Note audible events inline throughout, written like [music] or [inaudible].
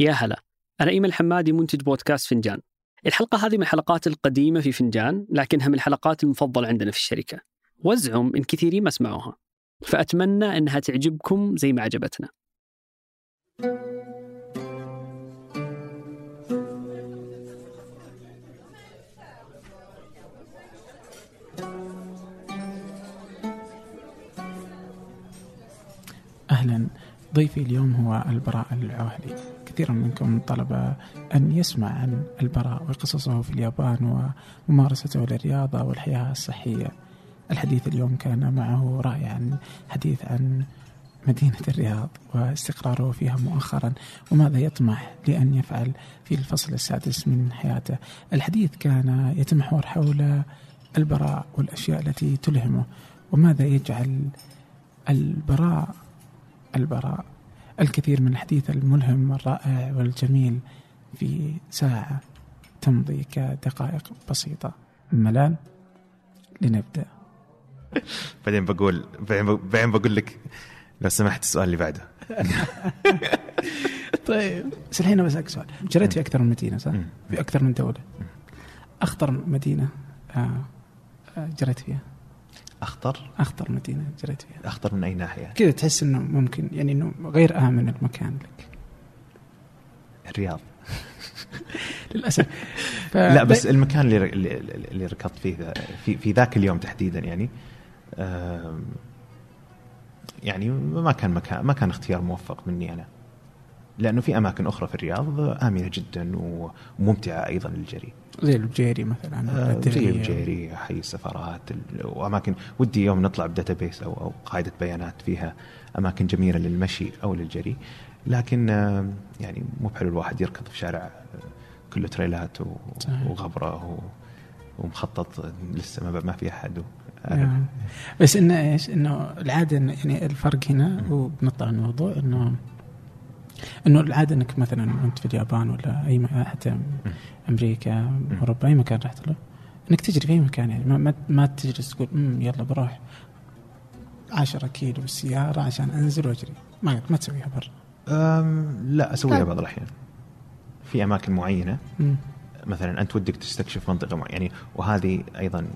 يا هلا أنا إيمن الحمادي منتج بودكاست فنجان. الحلقة هذه من الحلقات القديمة في فنجان لكنها من الحلقات المفضلة عندنا في الشركة. وازعم إن كثيرين ما سمعوها فأتمنى أنها تعجبكم زي ما عجبتنا. أهلا ضيفي اليوم هو البراء العوهلي. كثير منكم طلب أن يسمع عن البراء وقصصه في اليابان وممارسته للرياضة والحياة الصحية. الحديث اليوم كان معه رائعا حديث عن مدينة الرياض واستقراره فيها مؤخرا وماذا يطمح لأن يفعل في الفصل السادس من حياته. الحديث كان يتمحور حول البراء والأشياء التي تلهمه وماذا يجعل البراء البراء الكثير من الحديث الملهم والرائع والجميل في ساعة تمضي كدقائق بسيطة. ملال لنبدأ. [laughs] بعدين بقول بعدين بقول لك لو سمحت السؤال اللي بعده. [laughs] طيب بس الحين بسألك سؤال. جريت في أكثر من مدينة صح؟ في أكثر من دولة. أخطر مدينة آه، آه، جريت فيها. أخطر؟ أخطر مدينة جريت فيها. أخطر من أي ناحية؟ كذا تحس إنه ممكن يعني إنه غير آمن المكان لك. الرياض. [laughs] للأسف. ف... لا بس المكان اللي اللي ركضت فيه في في ذاك اليوم تحديدا يعني يعني ما كان مكان ما كان اختيار موفق مني أنا. لأنه في أماكن أخرى في الرياض آمنة جدا وممتعة أيضا للجري. زي البجيري مثلا آه زي البجيري حي السفارات وأماكن. ودي يوم نطلع ب database أو أو قاعدة بيانات فيها أماكن جميلة للمشي أو للجري. لكن آه يعني مو بحلو الواحد يركض في شارع آه، كله تريلات وغبرة ومخطط لسه ما في أحد يعني بس إنه إيش؟ إنه العادة يعني الفرق هنا وبنطلع الموضوع إنه إنه العادة إنك مثلا أنت في اليابان ولا أي حتى أمريكا أوروبا أي مكان رحت له إنك تجري في أي مكان يعني ما, ما تجلس تقول امم يلا بروح 10 كيلو بالسيارة عشان أنزل وأجري. ما ما تسويها برا. لا أسويها طيب. بعض الأحيان. في أماكن معينة مم. مثلا أنت ودك تستكشف منطقة معينة يعني وهذه أيضا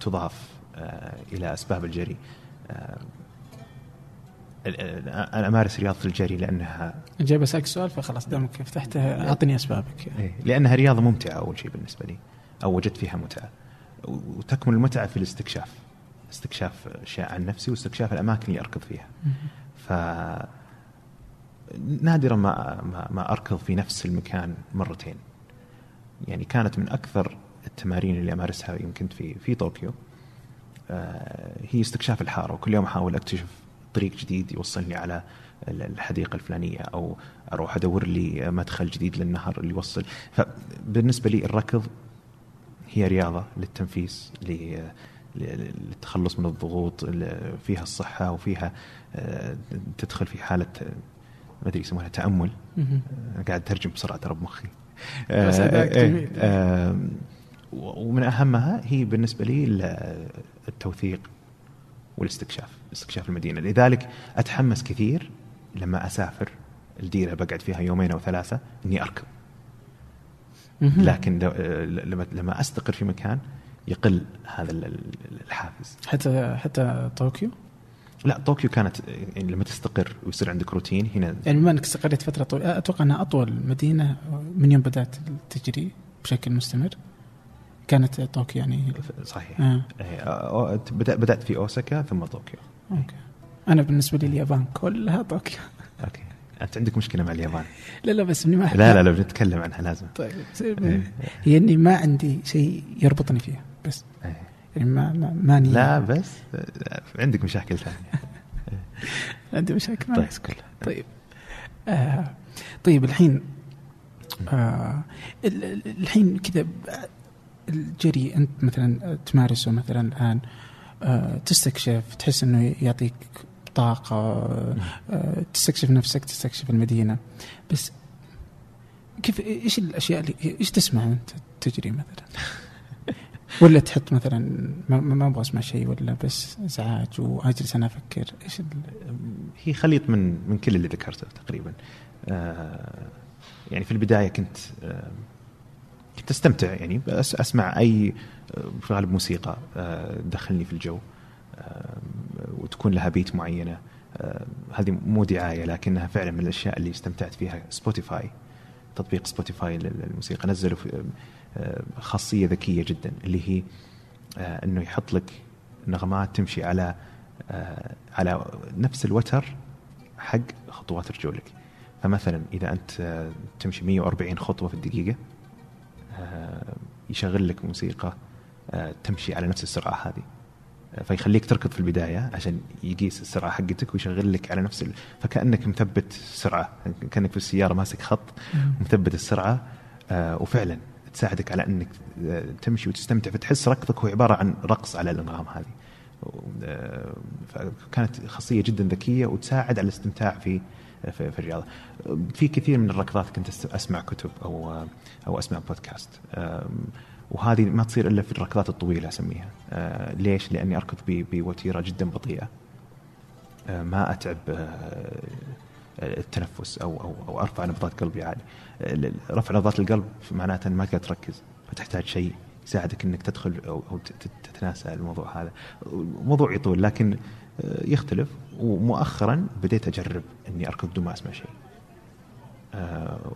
تضاف آه إلى أسباب الجري. آه أنا أمارس رياضة الجري لأنها جاي بسالك سؤال فخلاص دامك فتحتها أعطني أسبابك. إيه لأنها رياضة ممتعة أول شيء بالنسبة لي أو وجدت فيها متعة. وتكمن المتعة في الاستكشاف استكشاف أشياء عن نفسي واستكشاف الأماكن اللي أركض فيها. ف نادرا ما ما, أركض في نفس المكان مرتين. يعني كانت من أكثر التمارين اللي أمارسها يمكن في في طوكيو. آه، هي استكشاف الحارة وكل يوم أحاول أكتشف طريق جديد يوصلني على الحديقة الفلانية أو أروح أدور لي مدخل جديد للنهر اللي يوصل. فبالنسبة لي الركض هي رياضة للتنفيس للتخلص من الضغوط فيها الصحة وفيها آه، تدخل في حالة ما أدري يسمونها تأمل. قاعد اترجم بسرعة ترى بمخي. آه، إيه، ومن أهمها هي بالنسبة لي التوثيق والاستكشاف. استكشاف المدينة. لذلك أتحمس كثير لما أسافر الديرة بقعد فيها يومين أو ثلاثة إني أركض لكن لما لما أستقر في مكان يقل هذا الحافز. حتى حتى طوكيو؟ لا طوكيو كانت يعني لما تستقر ويصير عندك روتين هنا يعني بما إنك استقريت فترة طويلة أتوقع أنها أطول مدينة من يوم بدأت تجري بشكل مستمر. كانت طوكيو يعني؟ صحيح. آه. إيه، بدأت في أوساكا ثم طوكيو. أوكي. أنا بالنسبة لي اليابان كلها طوكيو. أوكي. أنت عندك مشكلة مع اليابان. لا لا بس إني ما لا لا لا. بنتكلم عنها لازم. طيب إيه. هي إني ما عندي شيء يربطني فيها بس. إيه. يعني ما ما ماني لا بس عندك مشاكل ثانية. [laughs] عندي مشاكل طيب. كلها طيب. آه طيب الحين آه الحين كذا الجري أنت مثلا تمارسه مثلا الآن آه، تستكشف تحس إنه يعطيك طاقة آه، تستكشف نفسك تستكشف المدينة. بس كيف إيش الأشياء اللي إيش تسمع وأنت تجري مثلا؟ [laughs] ولا تحط مثلا ما, أبغى أسمع شيء ولا بس إزعاج وأجلس أنا أفكر؟ إيش هي خليط من من كل اللي ذكرته تقريبا. آه يعني في البداية كنت آه، كنت أستمتع يعني أسمع أي آه، في الغالب موسيقى آه، تدخلني في الجو آه، وتكون لها beat معينة. آه، هذه مو دعاية لكنها فعلا من الأشياء اللي استمتعت فيها. سبوتيفاي تطبيق سبوتيفاي للموسيقى. نزلوا آه، خاصية ذكية جدا اللي هي آه، إنه يحط لك نغمات تمشي على آه، على نفس الوتر حق خطوات رجولك. فمثلا إذا أنت آه، تمشي 140 خطوة في الدقيقة آه، يشغل لك موسيقى آه، تمشي على نفس السرعة هذه. آه، فيخليك تركض في البداية عشان يقيس السرعة حقتك ويشغل لك على نفس ال... فكأنك مثبت سرعه كأنك في السيارة ماسك خط مثبت السرعة آه، وفعلا تساعدك على إنك آه، تمشي وتستمتع فتحس ركضك هو عبارة عن رقص على الأنغام هذه. آه، فكانت خاصية جدا ذكية وتساعد على الاستمتاع في في, الرياضة. في كثير من الركضات كنت أسمع كتب أو أو أسمع بودكاست وهذه ما تصير إلا في الركضات الطويلة أسميها. آه، ليش؟ لأني أركض بوتيرة جدا بطيئة. آه، ما أتعب آه، التنفس أو أو أو أرفع نبضات قلبي عالي. ال- رفع نبضات القلب معناته ما تقدر تركز فتحتاج شيء يساعدك إنك تدخل أو أو تتناسى الموضوع هذا. الموضوع يطول لكن يختلف ومؤخرا بديت أجرب إني أركض بدون ما أسمع شيء.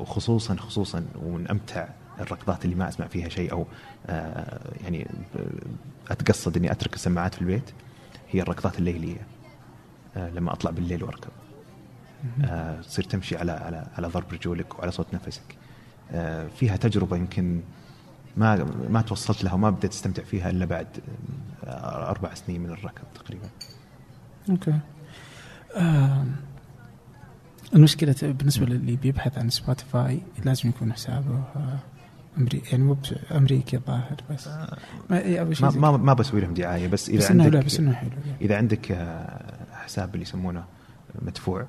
وخصوصا خصوصا ومن أمتع الركضات اللي ما أسمع فيها شيء أو آه، يعني ب- أتقصد إني أترك السماعات في البيت هي الركضات الليلية آه، لما أطلع بالليل وأركض. آه، تصير تمشي على على على ضرب رجولك وعلى صوت نفسك. آه، فيها تجربة يمكن ما ما توصلت لها وما بديت أستمتع فيها إلا بعد آه، أربع سنين من الركض تقريبا. أوكي. آم، المشكلة بالنسبة للي بيبحث عن سبوتيفاي لازم يكون حسابه آه، أمريكي يعني مو أمريكي الظاهر بس. ما إيه، ما ما. ما بسوي لهم دعاية بس إذا بس إنه لا عندك بس إنه حلو يعني. إذا عندك آه، حساب اللي يسمونه مدفوع.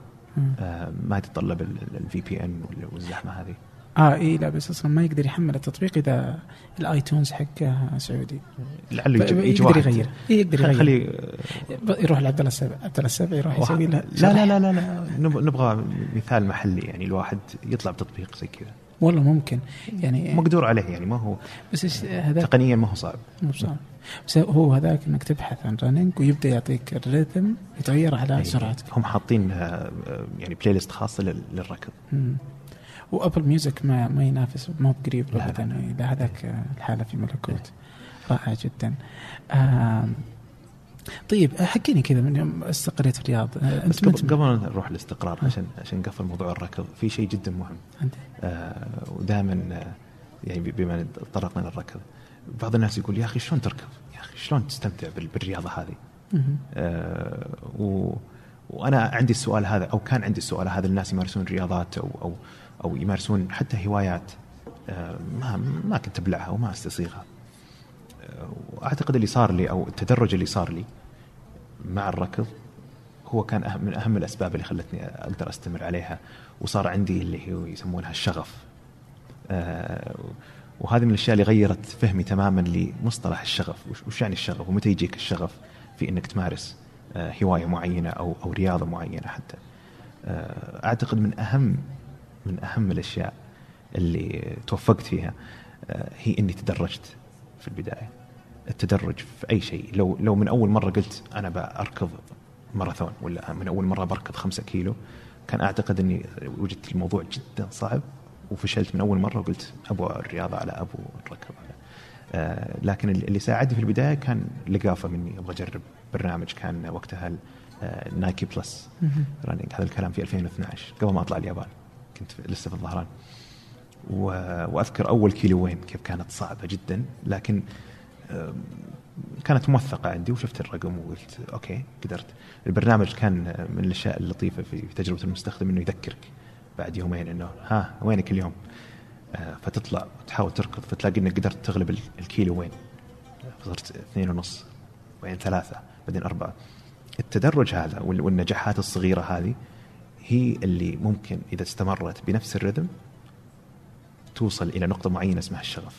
آه، ما يتطلب ال VPN والزحمة هذه. آه إي لا بس أصلا ما يقدر يحمل التطبيق إذا الآيتونز حقه سعودي. لعله يجي, يقدر يغير. إيه يقدر يغير. خلي يروح لعبد الله السبع عبد الله السبع يروح يسوي له لا لا لا لا لا. نب- نبغى مثال محلي يعني الواحد يطلع بتطبيق زي كذا. والله ممكن. يعني مقدور عليه يعني ما هو بس هذاك تقنيا ما هو صعب. مو بصعب بس هو هذاك إنك تبحث عن running ويبدأ يعطيك ال rhythm يتغير على يعني سرعتك. هم حاطين آه، آه، يعني playlist خاصة لل- للركض. مم. و Apple Music ما ما ينافس ما هو بقريب لا، ابدا. لا. لا هذاك الحالة في ملكوت. رائع جدا. آم، طيب حكيني كذا من يوم استقريت في الرياض آه، بس انت قبل قبل ما نروح الاستقرار عشان عشان نقفل موضوع الركض في شيء جدا مهم. آه، ودائما آه، يعني بما تطرقنا للركض بعض الناس يقول يا أخي شلون تركض؟ يا أخي شلون تستمتع بال- بالرياضة هذه؟ آه، و وأنا عندي السؤال هذا أو كان عندي السؤال هذا الناس يمارسون رياضات أو أو أو يمارسون حتى هوايات آه، ما ما كنت أبلعها وما أستصيغها. واعتقد اللي صار لي أو التدرج اللي صار لي مع الركض هو كان أهم من أهم الأسباب اللي خلتني أقدر أستمر عليها وصار عندي اللي هو يسمونها الشغف. آه، وهذه من الأشياء اللي غيرت فهمي تماما لمصطلح الشغف، وش- يعني الشغف؟ ومتى يجيك الشغف في إنك تمارس آه، هواية معينة أو أو رياضة معينة حتى. آه، أعتقد من اهم من أهم الأشياء اللي توفقت فيها آه، هي إني تدرجت في البداية. التدرج في أي شيء، لو لو من أول مرة قلت أنا بركض ماراثون ولا من أول مرة بركض خمسة كيلو كان أعتقد إني وجدت الموضوع جدا صعب وفشلت من أول مرة وقلت أبو الرياضة على أبو الركض على. آه لكن اللي ساعدني في البداية كان لقافة مني. أبغى أجرب برنامج كان وقتها آه، Nike Plus. Running. هذا الكلام في 2012 قبل ما أطلع اليابان. كنت لسه في الظهران. وأذكر أول كيلوين كيف كانت صعبة جدا لكن كانت موثقة عندي وشفت الرقم وقلت okay قدرت. البرنامج كان من الأشياء اللطيفة في تجربة المستخدم إنه يذكرك بعد يومين إنه ها وينك اليوم؟ آه، فتطلع وتحاول تركض فتلاقي إنك قدرت تغلب ال- الكيلو وين. صرت اثنين ونص بعدين ثلاثة بعدين أربعة. التدرج هذا وال- والنجاحات الصغيرة هذه هي اللي ممكن إذا استمرت بنفس الرذم توصل إلى نقطة معينة اسمها الشغف.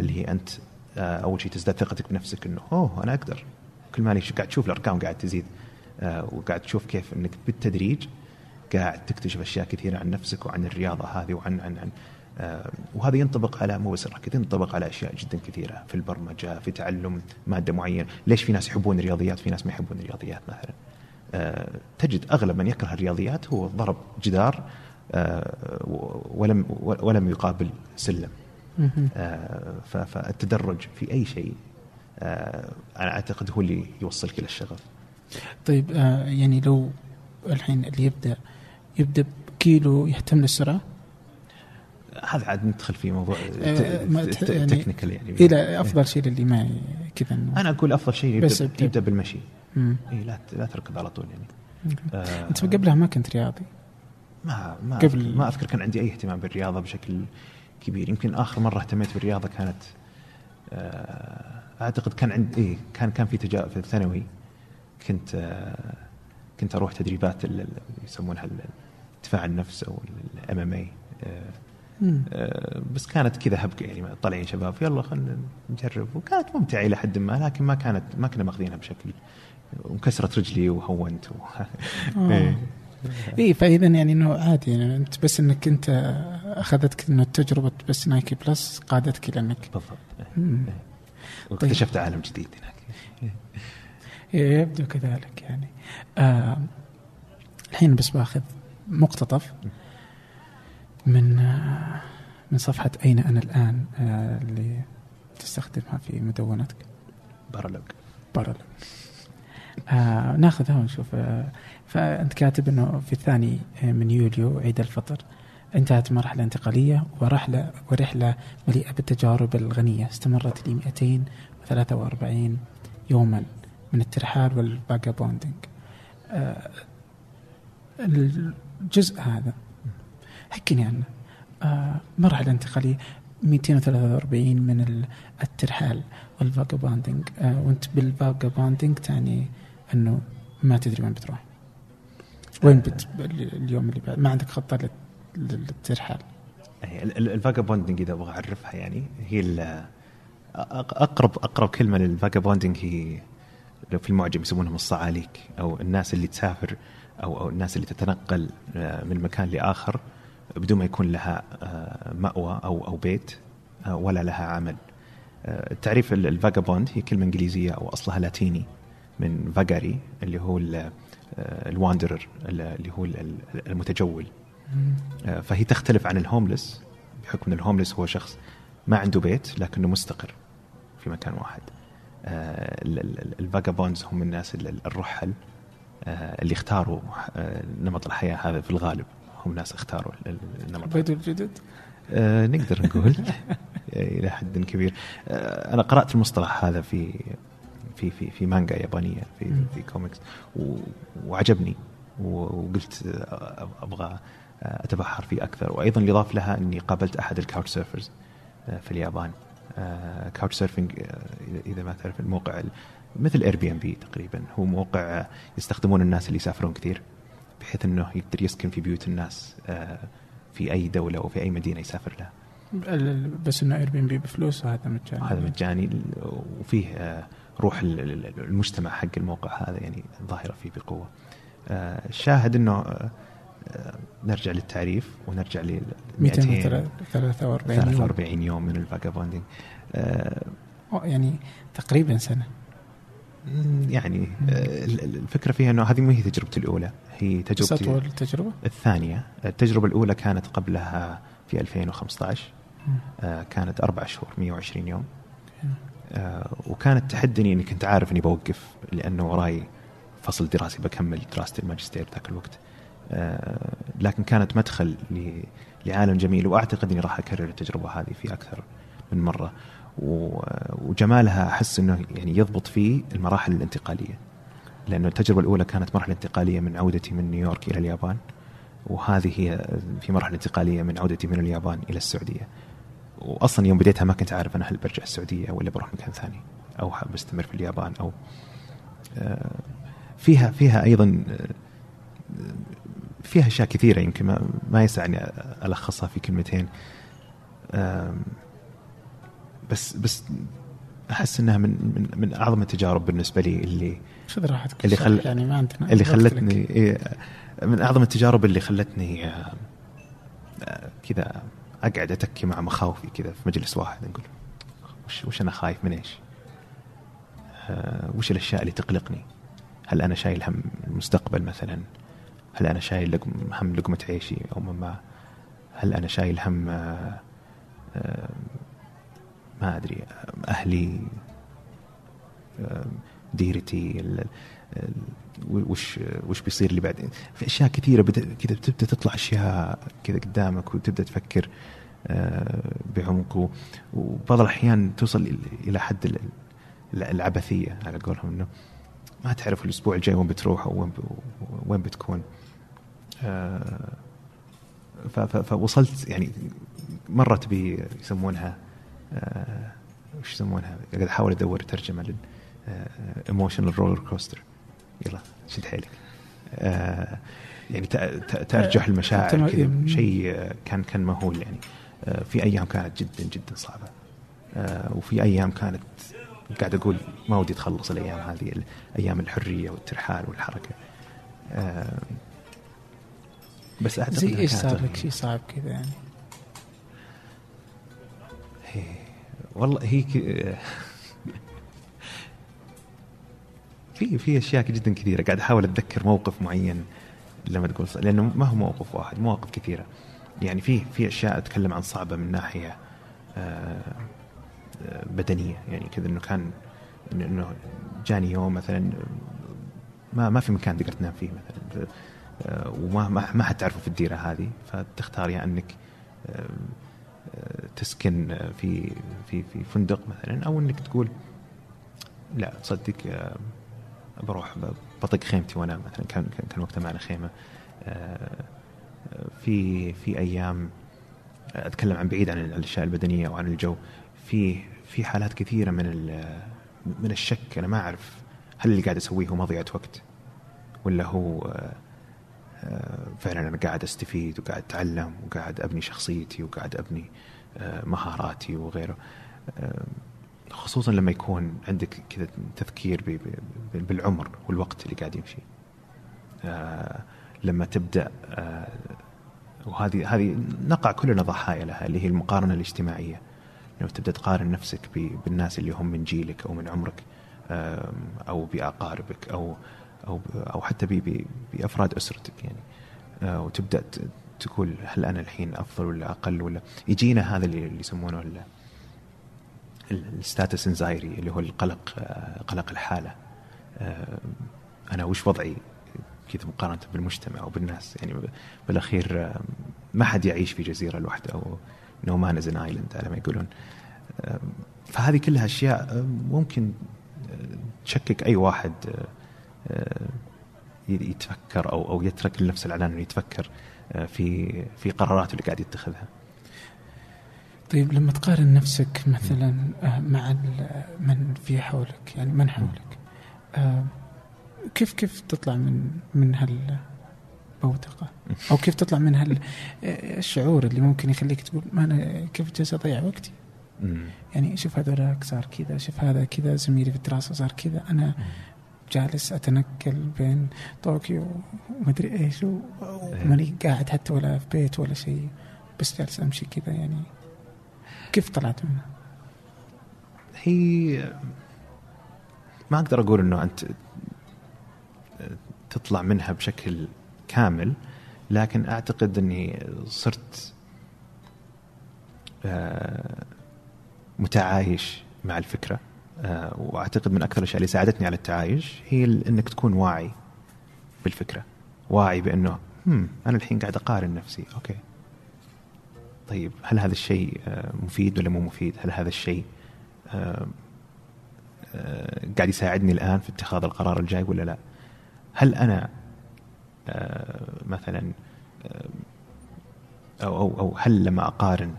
اللي هي أنت آه، أول شيء تزداد ثقتك بنفسك أنه أوه أنا أقدر. كل ما قاعد تشوف الأرقام قاعد تزيد آه، وقاعد تشوف كيف أنك بالتدريج قاعد تكتشف أشياء كثيرة عن نفسك وعن الرياضة هذه وعن عن عن آه، وهذا ينطبق على مو بس ينطبق على أشياء جدا كثيرة في البرمجة في تعلم مادة معينة. ليش في ناس يحبون الرياضيات؟ في ناس ما يحبون الرياضيات مثلا. تجد أغلب من يكره الرياضيات هو ضرب جدار ولم ولم يقابل سلم. فالتدرج في أي شيء أنا أعتقد هو اللي يوصلك إلى الشغف. طيب يعني لو الحين اللي يبدأ يبدأ بكيلو يهتم للسرعة؟ هذا عاد ندخل في موضوع تكنيكال يعني إلى أفضل شيء للي ما كذا أنا أقول أفضل شيء يبدا, يبدأ. بالمشي. اي لا لا تركض على طول يعني. آه أنت قبلها ما كنت رياضي. ما ما قبل أذكر ما أذكر كان عندي أي اهتمام بالرياضة بشكل كبير. يمكن آخر مرة اهتميت بالرياضة كانت آه أعتقد كان عند إيه كان كان في تجارب في الثانوي. كنت آه كنت أروح تدريبات اللي يسمونها دفاع النفس أو الام إم اي آه، بس كانت كذا هبقه يعني طالعين شباب يلا خلينا نجرب. وكانت ممتعة إلى حد ما لكن ما كانت ما كنا ماخذينها بشكل وانكسرت رجلي وهونت و... [laughs] إيه. اي فإذا يعني إنه عادي يعني أنت بس إنك أنت أخذتك إنه تجربه بس Nike Plus قادتك إلى إنك بالضبط إيه. واكتشفت طيب. عالم جديد هناك إيه يبدو كذلك يعني آه الحين بس باخذ مقتطف من من صفحة أين أنا الآن آه، اللي تستخدمها في مدونتك بارالوج بارالوج آه ناخذها ونشوف آه فأنت كاتب أنه في الثاني من يوليو عيد الفطر. انتهت مرحلة انتقالية ورحلة ورحلة مليئة بالتجارب الغنية. استمرت لي 243 يوما من الترحال وال vagabonding آه الجزء هذا. حكيني عنه. آه مرحلة انتقالية 243 من الترحال وال vagabonding آه وانت بال vagabonding تعني إنه ما تدري وين بتروح. وين بت اليوم اللي بعد. ما عندك خطة للترحال. ال vagabonding إذا أبغى أعرفها يعني هي اقرب أقرب كلمة لل vagabonding هي لو في المعجم يسمونهم الصعاليك أو الناس اللي تسافر أو أو الناس اللي تتنقل آه، من مكان لآخر بدون ما يكون لها آه، مأوى أو أو بيت آه، ولا لها عمل. التعريف الفاجابوند هي كلمة إنجليزية أو أصلها لاتيني من فاجاري اللي هو الواندرر اللي هو المتجول. فهي تختلف عن الهوملس بحكم إن الهوملس هو شخص ما عنده بيت لكنه مستقر في مكان واحد. ال vagabonds هم الناس الرحل اللي اختاروا نمط الحياة هذا في الغالب. هم ناس اختاروا النمط البدو الجدد آه نقدر نقول. [laughs] إلى حد كبير. آه أنا قرأت المصطلح هذا في في في في مانجا يابانية في في كوميكس وعجبني. وقلت آه، أبغى آه، أتبحر فيه أكثر. وأيضا يضاف لها أني قابلت أحد ال couchsurfers آه، في اليابان. Couchsurfing إذا ما تعرف الموقع مثل Airbnb تقريبا. هو موقع يستخدمون الناس اللي يسافرون كثير بحيث إنه يقدر يسكن في بيوت الناس آه، في أي دولة أو في أي مدينة يسافر لها. بس إنه Airbnb بفلوس وهذا مجاني. هذا مجاني. وفيه آه، روح المجتمع حق الموقع هذا يعني ظاهرة فيه بقوة. آه، الشاهد إنه نرجع للتعريف ونرجع ل 243 43 يوم. من الفاجابوندينج يعني تقريبا سنة. يعني الفكرة فيها إنه هذه مو هي تجربتي الأولى هي تجربتي أطول التجربة؟ الثانية. التجربة الأولى كانت قبلها في 2015 آه كانت أربع شهور 120 يوم. آه وكانت تحدني إني كنت عارف إني بوقف لأنه وراي فصل دراسي بكمل دراستي الماجستير ذاك الوقت. آه لكن كانت مدخل لعالم جميل وأعتقد إني راح أكرر التجربة هذه في أكثر من مرة. وجمالها أحس إنه يعني يضبط فيه المراحل الانتقالية لأنه التجربة الأولى كانت مرحلة انتقالية من عودتي من نيويورك إلى اليابان وهذه هي في مرحلة انتقالية من عودتي من اليابان إلى السعودية. وأصلا يوم بديتها ما كنت عارف أنا هل برجع السعودية ولا بروح مكان ثاني أو بستمر في اليابان أو آه، فيها فيها أيضا آه، فيها أشياء كثيرة يمكن ما, ما يسعني ألخصها في كلمتين بس بس أحس إنها من من من أعظم التجارب بالنسبة لي اللي خذ راحتك اللي خل- يعني ما عندنا اللي خلتني. إيه، من أعظم التجارب اللي خلتني آه، كذا أقعد أتكي مع مخاوفي كذا في مجلس واحد نقول وش وش أنا خايف من إيش؟ آه، وش الأشياء اللي تقلقني؟ هل أنا شايل هم المستقبل مثلا؟ هل أنا شايل لقم هم لقمة عيشي أو ما هل أنا شايل هم آه، آه، ما أدري أهلي ديرتي وش وش بيصير لي بعدين؟ في أشياء كثيرة كذا بتبدأ تطلع أشياء كذا قدامك وتبدأ تفكر آه، بعمق وبعض الأحيان توصل إلى حد ال- ال- العبثية على قولهم إنه ما تعرف الأسبوع الجاي وين بتروح أو وين بتكون. آه، فوصلت يعني مرت بي يسمونها آه، وش يسمونها؟ قاعد أحاول أدور ترجمة لل emotional roller coaster يلا شد حيلك. آه، يعني ت- ت- تأرجح المشاعر كذا شيء آه، كان كان مهول يعني. آه، في أيام كانت جدا جدا صعبة. آه، وفي أيام كانت قاعد أقول ما ودي تخلص الأيام هذه أيام الحرية والترحال والحركة. آه، بس أعتقد زي إيش صار لك. شيء صعب كذا يعني؟ والله هي في في أشياء جدا كثيرة. قاعد أحاول أتذكر موقف معين لما تقول لأنه ما هو موقف واحد مواقف كثيرة. يعني في في أشياء أتكلم عن صعبة من ناحية آه، آه، بدنية. يعني كذا إنه كان إنه جاني يوم مثلا ما ما في مكان تقدر تنام فيه مثلا. آه، وما ما ما حتعرفه في الديرة هذه. فتختار يا إنك آه، آه، تسكن في في في فندق مثلا أو إنك تقول لا تصدق بروح بطق خيمتي وانام مثلا. كان كان- وقتها معنا خيمة. آه، في في أيام أتكلم عن بعيد عن الأشياء البدنية وعن الجو. في في حالات كثيرة من من الشك. أنا ما أعرف هل اللي قاعد أسويه هو مضيعة وقت ولا هو آه، فعلا أنا قاعد أستفيد وقاعد أتعلم وقاعد أبني شخصيتي وقاعد أبني آه، مهاراتي وغيره. خصوصا لما يكون عندك كذا تذكير بالعمر والوقت اللي قاعد يمشي. آه، لما تبدأ آه، وهذه هذه نقع كلنا ضحايا لها اللي هي المقارنة الاجتماعية. لما تبدأ تقارن نفسك بالناس اللي هم من جيلك أو من عمرك أو بأقاربك أو أو أو حتى بأفراد أسرتك يعني. آه، وتبدأ تقول هل أنا الحين أفضل ولا أقل ولا يجينا هذا اللي يسمونه ال status anxiety اللي هو القلق قلق الحالة. آه، أنا وش وضعي كذا مقارنة بالمجتمع وبالناس؟ يعني بالأخير آه، ما حد يعيش في جزيرة لوحده أو no man is an island على ما يقولون. آه، فهذه كلها أشياء ممكن تشكك أي واحد يتفكر أو أو يترك لنفسه الإعلان إنه يتفكر في في قراراته اللي قاعد يتخذها. طيب لما تقارن نفسك مثلا آه، مع من في حولك يعني من حولك آه، كيف كيف تطلع من من هالبوتقة؟ أو كيف تطلع من هال آه، الشعور اللي ممكن يخليك تقول ما أنا كيف جالس أضيع وقتي. يعني شوف هذولاك صار كذا شوف هذا كذا زميلي في الدراسة صار كذا أنا جالس أتنقل بين طوكيو ومدري إيش و- وماني قاعد حتى ولا في بيت ولا شيء بس جالس أمشي كذا يعني. كيف طلعت منها؟ هي ما أقدر أقول إنه أنت تطلع منها بشكل كامل لكن أعتقد إني صرت آه، متعايش مع الفكرة آه، وأعتقد من أكثر الأشياء اللي ساعدتني على التعايش هي إنك تكون واعي بالفكرة واعي بإنه هم أنا الحين قاعد أقارن نفسي أوكي طيب هل هذا الشيء آه، مفيد ولا مو مفيد؟ هل هذا الشيء آه، آه، قاعد يساعدني الآن في اتخاذ القرار الجاي ولا لا؟ هل آه، مثلا أو أو أو هل لما أقارن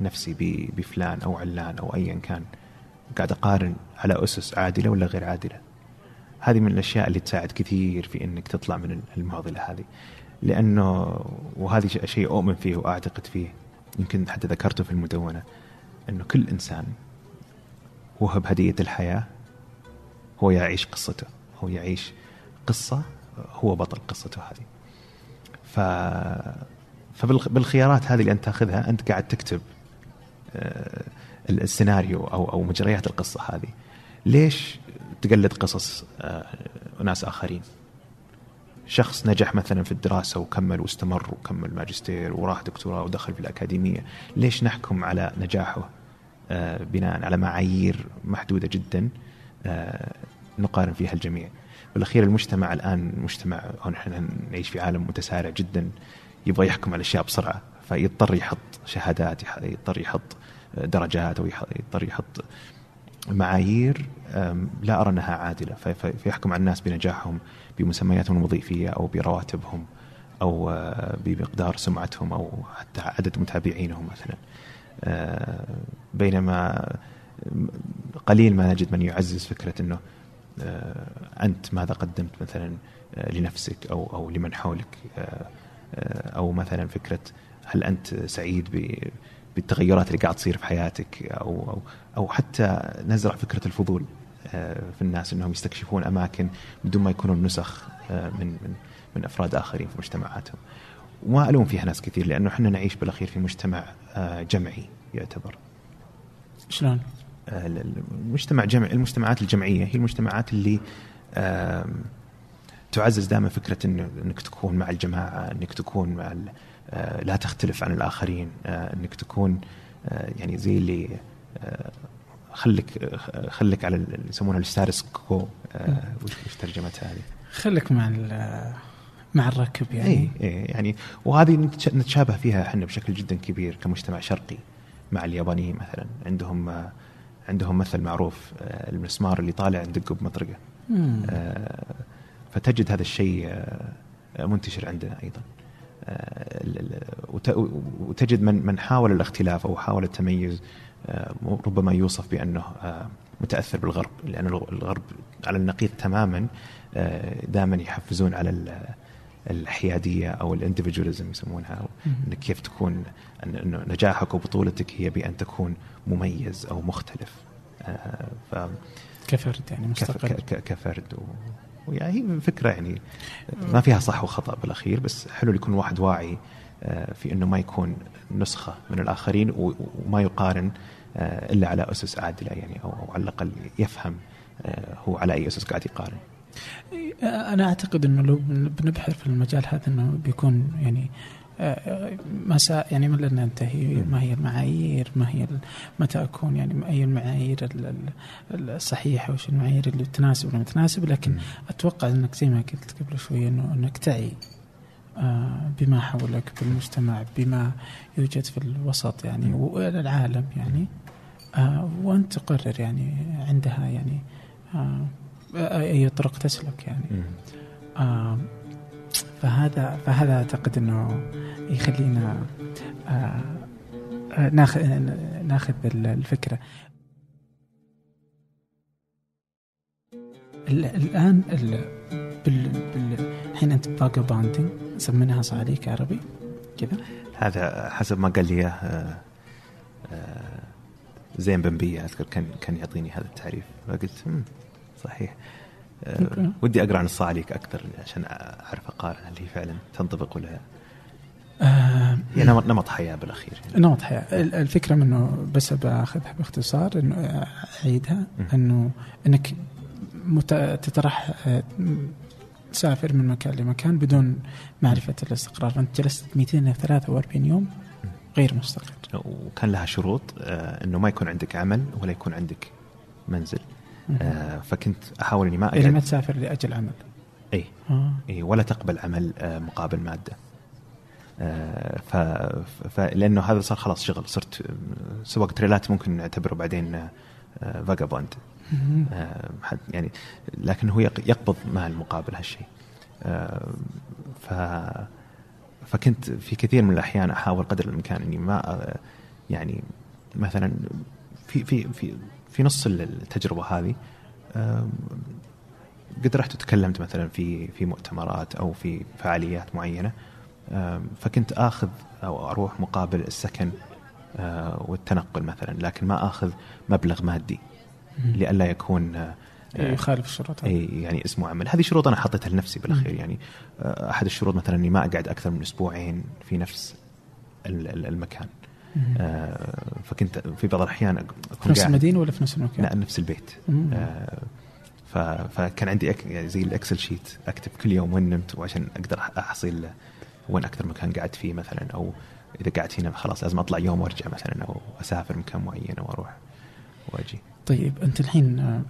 نفسي بفلان أو علان أو ايا كان قاعد أقارن على أسس عادلة ولا غير عادلة؟ هذه من الأشياء اللي تساعد كثير في إنك تطلع من المعضلة هذه. لأنه وهذه شيء- أؤمن فيه وأعتقد فيه يمكن حتى ذكرته في المدونة إنه كل إنسان وهب هديه الحياة هو يعيش قصته هو يعيش قصة هو بطل قصته هذه. ف فبالخيارات هذه اللي أنت تأخذها أنت قاعد تكتب آه، السيناريو أو أو مجريات القصة هذه. ليش تقلد قصص آه، ناس آخرين؟ شخص نجح مثلا في الدراسة وكمل واستمر وكمل ماجستير وراح دكتوراه ودخل في الأكاديمية ليش نحكم على نجاحه؟ آه، بناء على معايير محدودة جدا نقارن فيها الجميع. بالأخير المجتمع الآن مجتمع إحنا نعيش في عالم متسارع جدا يبغى يحكم على الأشياء بسرعة فيضطر يحط شهادات يضطر يحط درجات أو يضطر يحط معايير لا أرى أنها عادلة فيحكم على الناس بنجاحهم. بمسمياتهم الوظيفيه أو برواتبهم أو آه، بمقدار سمعتهم أو حتى عدد متابعينهم مثلا. آه، بينما قليل ما نجد من يعزز فكرة إنه آه، أنت ماذا قدمت مثلا لنفسك أو أو لمن حولك. أو مثلا فكرة هل أنت سعيد بالتغيرات اللي قاعد تصير في حياتك أو أو أو حتى نزرع فكرة الفضول. في الناس إنهم يستكشفون أماكن بدون ما يكونون نسخ آه، من من من أفراد آخرين في مجتمعاتهم. وما ألوم فيها ناس كثير لأنه إحنا نعيش بالأخير في مجتمع آه، جمعي يعتبر. شلون؟ المجتمع جمعي المجتمعات الجمعية هي المجتمعات اللي تعزز دائما فكرة إنك تكون مع الجماعة، إنك تكون مع آه، لا تختلف عن الآخرين آه، إنك تكون آه، يعني زي اللي خليك خليك على اللي يسمونها الستارس كو وش ترجمتها هذه؟ خليك مع مع الركب يعني. اي اي يعني وهذه نتشابه فيها إحنا بشكل جدا كبير كمجتمع شرقي مع اليابانيين مثلا. عندهم عندهم مثل معروف المسمار اللي طالع ندقه بمطرقه فتجد هذا الشيء منتشر عندنا أيضا. وتجد من من حاول الاختلاف أو حاول التميز آه، ربما يوصف بأنه آه، متأثر بالغرب لأن الغرب على النقيض تماما آه، دائما يحفزون على الحيادية أو الاندفجواليزم يسمونها إنك كيف تكون إنه نجاحك وبطولتك هي بأن تكون مميز أو مختلف. ف كفرد يعني مستقل. كفرد ويعني هي فكرة يعني ما فيها صح وخطأ بالأخير بس حلو يكون واحد واعي آه، في إنه ما يكون نسخة من الآخرين وما يقارن آه، إلا على أسس عادلة يعني أو على الأقل يفهم آه، هو على أي اسس قاعد يقارن. أنا أعتقد إنه لو بنبحر في المجال هذا إنه بيكون يعني مساء يعني ما لن ننتهي. ما هي المعايير؟ ما هي متى أكون يعني أي المعايير الصحيحة؟ وش المعايير اللي تناسب ولا تناسب؟ لكن أتوقع إنك زي ما قلت قبل شوية إنه انك تعي آه، بما حولك بالمجتمع بما يوجد في الوسط يعني والعالم يعني. آه، وأنت تقرر يعني عندها يعني آه، اي طرق تسلك يعني. فهذا فهذا أعتقد إنه يخلينا ناخذ ناخذ الفكرة. الآن الحين أنت باجا باندنج سميناها صعاليك عربي كذا؟ هذا حسب ما قال لي إياه آه، آه، زين بن بيه أذكر كان كان يعطيني هذا التعريف. فقلت صحيح. أه ودي أقرأ عن الصعاليك أكثر عشان أعرف اقارن هل هي فعلا تنطبق ولا آه هي نمط نمط حياة بالأخير يعني. نمط حياة. الفكرة منه بس باخذها باختصار إنه أعيدها إنه إنك تترح تسافر من مكان لمكان بدون معرفة الاستقرار. فأنت جلست 243 يوم غير مستقر. وكان لها شروط آه إنه ما يكون عندك عمل ولا يكون عندك منزل. آه فكنت أحاول إني ما أجل يعني ما تسافر لأجل عمل. إي. آه. إي ولا تقبل عمل آه مقابل مادة. آه ف... ف... لأنه هذا صار خلاص شغل. صرت سواق تريلات ممكن نعتبره بعدين فاجابوند يعني لكن هو يقبض مال مقابل هالشيء. آه، ف فكنت في كثير من الأحيان أحاول قدر الإمكان إني ما يعني مثلا في في في في نص التجربة هذه قد رحت وتكلمت مثلا في في مؤتمرات أو في فعاليات معينة فكنت آخذ أو أروح مقابل السكن آه، والتنقل مثلا لكن ما آخذ مبلغ مادي. لئلا يكون إيه، يخالف الشروط. اي يعني اسمه عمل. هذه شروط أنا حطيتها لنفسي بالأخير. يعني آه، أحد الشروط مثلا إني ما أقعد أكثر من أسبوعين في نفس المكان. آه فكنت في بعض الأحيان في نفس المدينة ولا في نفس المكان؟ لا نفس البيت. آه فكان عندي أك... يعني زي الإكسل شيت أكتب كل يوم وين نمت وعشان أقدر احصل وين أكثر مكان قعدت فيه مثلا. أو إذا قعدت هنا خلاص لازم أطلع يوم وأرجع مثلا أو أسافر مكان معين وأروح وأجي. طيب أنت الحين آه،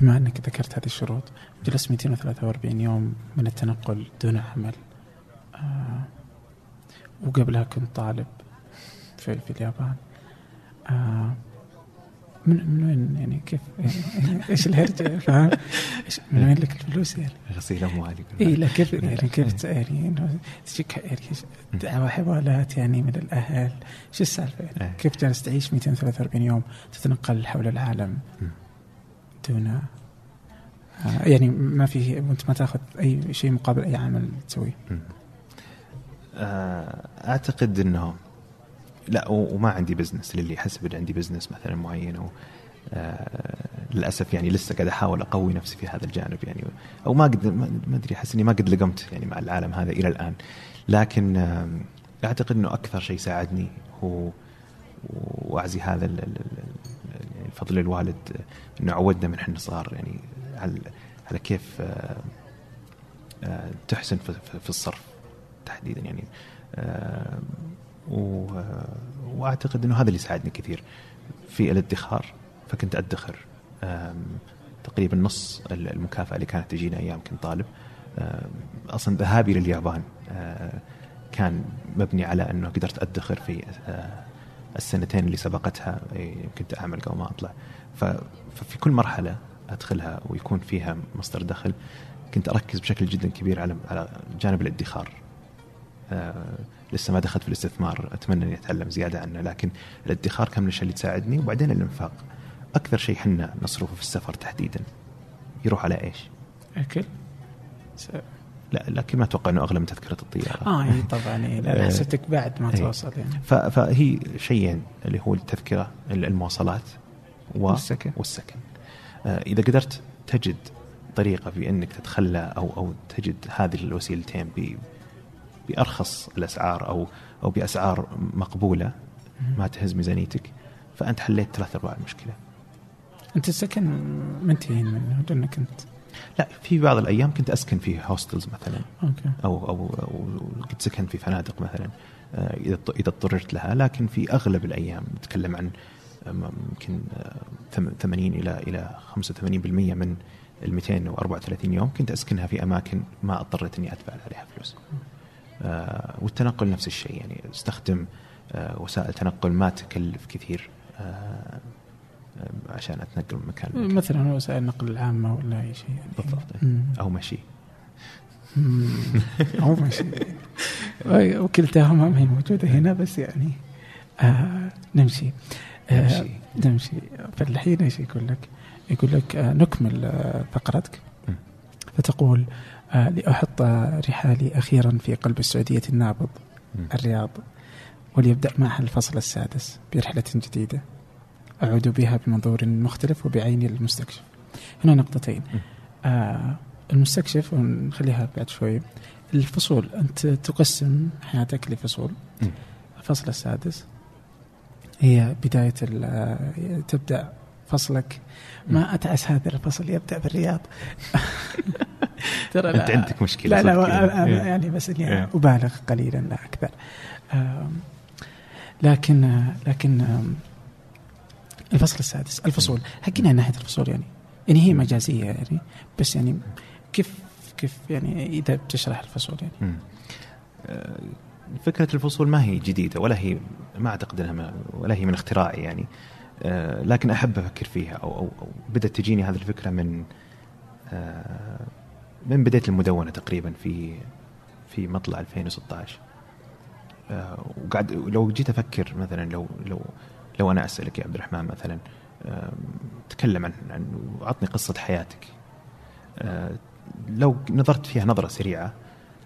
بما أنك ذكرت هذه الشروط جلست 243 يوم من التنقل دون عمل. آه وقبلها كنت طالب في, في اليابان. آه من من وين يعني كيف؟ يعني [laughs] إيش الهرجة؟ فاهم؟ من وين لك الفلوس يعني؟ غسيل اموالي اي لا كيف يعني؟ كيف يعني تجيك يعني دعوة حوالات يعني من الأهل؟ شو السالفة يعني؟ إيه. كيف جالس تعيش 243 يوم تتنقل حول العالم دون آه، يعني ما في وانت ما تأخذ أي شيء مقابل أي عمل تسويه؟ آه، أعتقد إنه لا وما عندي business للي يحسب ان عندي business مثلا معين أو آه للأسف يعني لسه قاعد أحاول أقوي نفسي في هذا الجانب يعني. أو ما قد ما أدري أحس إني ما قد لقمت يعني مع العالم هذا إلى الآن. لكن أعتقد إنه أكثر شيء ساعدني هو وأعزي هذا الفضل الوالد إنه عودنا من إحنا صغار يعني على على كيف آه تحسن في الصرف تحديدا يعني. آه وأعتقد إنه هذا اللي ساعدني كثير في الادخار فكنت أدخر تقريبا نص المكافأة اللي كانت تجينا أيام كنت طالب. أصلا ذهابي لليابان كان مبني على أنه قدرت أدخر في السنتين اللي سبقتها كنت أعمل قبل ما أطلع. ففي كل مرحلة أدخلها ويكون فيها مصدر دخل كنت أركز بشكل جدا كبير على على جانب الادخار. لسه ما دخلت في الاستثمار. أتمنى اني اتعلم زيادة عنه لكن الادخار كان من الأشياء اللي تساعدني. وبعدين الإنفاق. أكثر شيء حنا نصرفه في السفر تحديدا. يروح على إيش؟ أكل؟ س... لا لكن ما أتوقع إنه أغلى من تذكرة الطيارة. آه إي طبعا إيه لا حسبتك بعد ما توصل يعني. فهي شيئين اللي هو التذكرة المواصلات و... والسكن. والسكن. آه إذا قدرت تجد طريقة في إنك تتخلى أو أو تجد هذه الوسيلتين بأرخص الأسعار أو أو بأسعار مقبولة ما تهز ميزانيتك فأنت حليت ثلاث أرباع المشكلة. أنت السكن منتهين منه لانك كنت لا في بعض الأيام كنت أسكن في hostels مثلا okay. أو أو كنت سكنت في فنادق مثلا آه، إذا إذا اضطررت لها لكن في أغلب الأيام نتكلم عن يمكن 80 آه، إلى إلى 85% من ال 234 يوم كنت أسكنها في أماكن ما اضطريت إني ادفع عليها فلوس. آه، والتنقل نفس الشيء. يعني استخدم آه، وسائل تنقل ما تكلف كثير آه، عشان أتنقل من مكان لمكان. مثلا وسائل النقل العامة ولا أي شيء يعني. بالضبط. أو مشي أو مشي وكلتاهما ما هي موجودة هنا بس يعني آه نمشي. آه نمشي. نمشي. فالحين إيش يقول لك؟ يقول لك آه نكمل فقرتك. فتقول آه، لأحط رحالي أخيرا في قلب السعودية النابض الرياض وليبدأ معها الفصل السادس برحلة جديدة. أعود بها بمنظور مختلف وبعيني المستكشف هنا نقطتين. آه المستكشف ونخليها بعد شوي. الفصول أنت تقسم حياتك لفصول. الفصل السادس هي بداية آه، تبدأ فصلك. ما أتعس هذا الفصل يبدأ بالرياض. [laughs] [laughs] ترى أنت عندك مشكلة لا لا إيه. يعني بس اني يعني أبالغ قليلا لا أكثر لكن لكن الفصل السادس الفصول. حقنا ناحية الفصول يعني. يعني هي مجازية يعني بس يعني كيف كيف يعني إذا بتشرح الفصول يعني؟ آه، فكرة الفصول ما هي جديدة ولا هي ما أعتقد أنها ولا هي من اختراعي يعني. آه، لكن أحب أفكر فيها أو, أو, أو بدأت تجيني هذه الفكرة من آه، من بداية المدونة تقريبا في في مطلع 2016 آه، وقعد لو جيت أفكر مثلا لو لو لو أنا أسألك يا عبد الرحمن مثلا تكلم عن عن اعطني قصة حياتك آه، لو نظرت فيها نظرة سريعة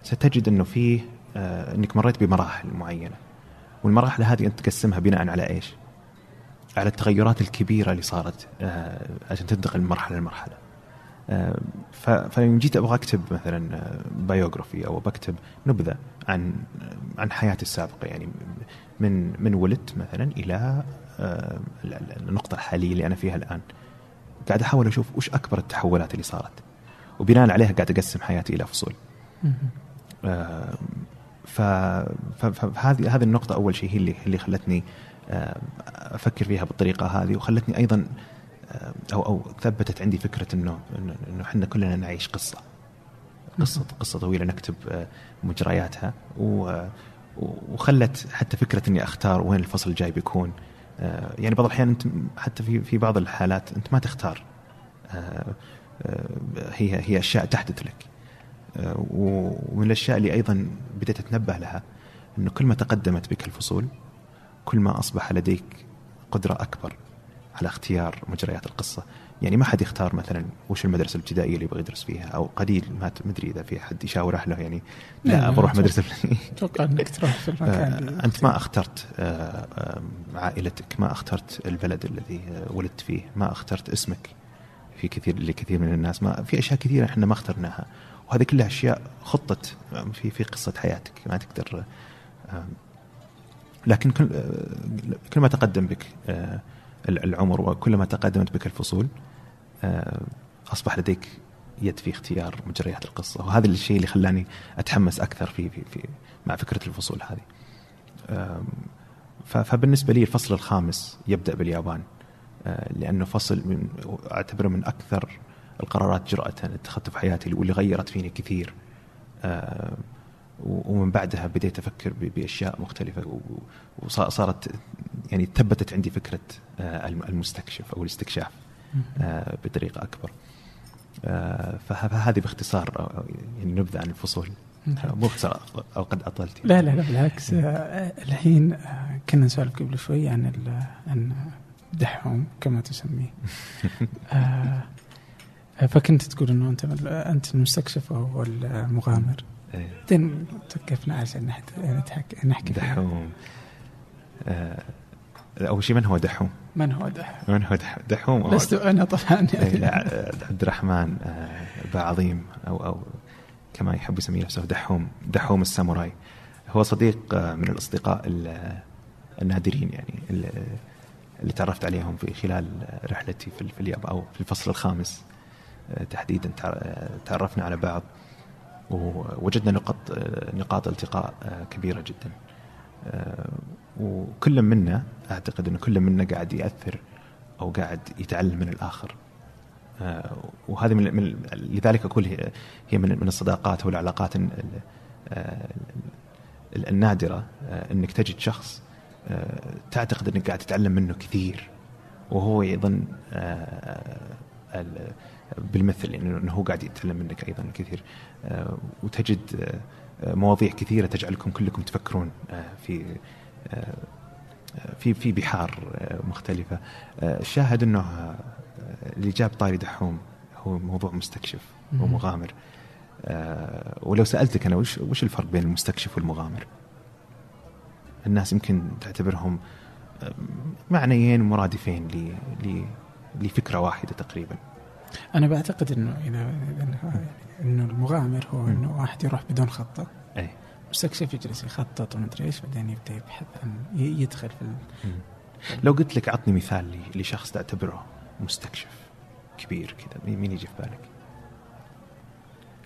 ستجد إنه فيه آه، إنك مريت بمراحل معينة والمراحل هذه أنت تقسمها بناء على إيش؟ على التغيرات الكبيرة اللي صارت عشان تنتقل من مرحلة لمرحلة. فلما جيت أبغى أكتب مثلا بايوغرافي أو بكتب نبذة عن عن حياتي السابقة يعني من من ولدت مثلا إلى آه، ال- ال- النقطة الحالية اللي أنا فيها الآن. قاعد أحاول أشوف وش أكبر التحولات اللي صارت. وبناء عليها قاعد أقسم حياتي إلى فصول. آه، فهذه هذه النقطة أول شيء هي اللي اللي خلتني آه، أفكر فيها بالطريقة هذه وخلتني أيضا أو أو ثبتت عندي فكرة إنه إنه إنه إحنا كلنا نعيش قصة. قصة قصة طويلة نكتب آه، مجرياتها. وخلت حتى فكرة إني أختار وين الفصل الجاي بيكون. آه، يعني بعض الأحيان أنت حتى في في بعض الحالات أنت ما تختار. آه، هي هي أشياء تحدث لك. ومن الأشياء اللي أيضا بديت أتنبه لها إنه كل ما تقدمت بك الفصول كل ما أصبح لديك قدرة أكبر. على اختيار مجريات القصة، يعني ما حد يختار مثلا وش المدرسة الابتدائية اللي يبغى يدرس فيها أو قليل ما أدري إذا في حد يشاور اهله يعني. لا، بروح. مدرسة. أتوقع إنك تروح في المكان آه، أنت ما اخترت آه، آه، عائلتك ما اخترت البلد الذي ولدت فيه ما اخترت اسمك. في كثير لكثير من الناس ما في أشياء كثيرة إحنا ما اخترناها. وهذه كلها أشياء خطت في في قصة حياتك ما تقدر لكن كل كل ما تقدم بك العمر وكل ما تقدمت بك الفصول آه، أصبح لديك يد في اختيار مجريات القصة وهذا الشيء اللي خلاني أتحمس أكثر في في, في مع فكرة الفصول هذه. فبالنسبة لي الفصل الخامس يبدأ باليابان آه، لأنه فصل من أعتبره من أكثر القرارات جرأة اتخذته في حياتي واللي غيرت فيني كثير ومن بعدها بديت أفكر بأشياء مختلفة وصارت يعني ثبتت عندي فكرة آه، الم- المستكشف أو الاستكشاف آه، بطريقة أكبر. آه، فه- فهذه باختصار يعني نبذة عن الفصول. مو أو قد أطلت لا لا لا بالعكس. الحين كنا نسولف قبل شوي عن عن دحوم كما تسميه. [laughs] فكنت تقول إنه أنت أنت المستكشف وهو المغامر. إيه. بعدين توقفنا عشان نحكي فيها. دحوم. آه، أول شيء من هو دحوم؟ من هو دحوم؟ من هو دح- دحوم؟ لست أنا طبعا لا، عبد الرحمن آه، بعظيم أو أو كما يحب يسمي نفسه دحوم دحوم الساموراي هو صديق آه، من الأصدقاء ال- النادرين يعني اللي تعرفت عليهم في خلال رحلتي في اليابان أو في الفصل الخامس آه، تحديدا تع- تعرفنا على بعض ووجدنا نقاط آه، نقاط التقاء كبيرة جدا وكل منا أعتقد إنه كل منا قاعد يأثر أو قاعد يتعلم من الآخر. آه، وهذه من, لذلك أقول هي من من الصداقات أو العلاقات ال- ال- آه، ال- النادرة آه، إنك تجد شخص تعتقد إنك قاعد تتعلم منه كثير. وهو أيضا ال- بالمثل يعني انه هو قاعد يتعلم منك أيضا كثير. آه، وتجد مواضيع كثيرة تجعلكم كلكم تفكرون في في في بحار آه، مختلفة. آه، الشاهد أنه آه، اللي جاب طاري دحوم هو موضوع مستكشف. ومغامر. آه، ولو سألتك أنا وش وش الفرق بين المستكشف والمغامر؟ الناس يمكن تعتبرهم آه، معنيين مرادفين ل- لفكرة واحدة تقريبا. أنا بعتقد إنه إذا إذا- إنه المغامر هو إنه واحد يروح بدون خطة. مستكشف يجلس يخطط ومدري إيش بعدين يبدأ يبحث عن يدخل في ال-. لو قلت لك عطني مثال لشخص تعتبره مستكشف كبير كذا مين يجي في بالك؟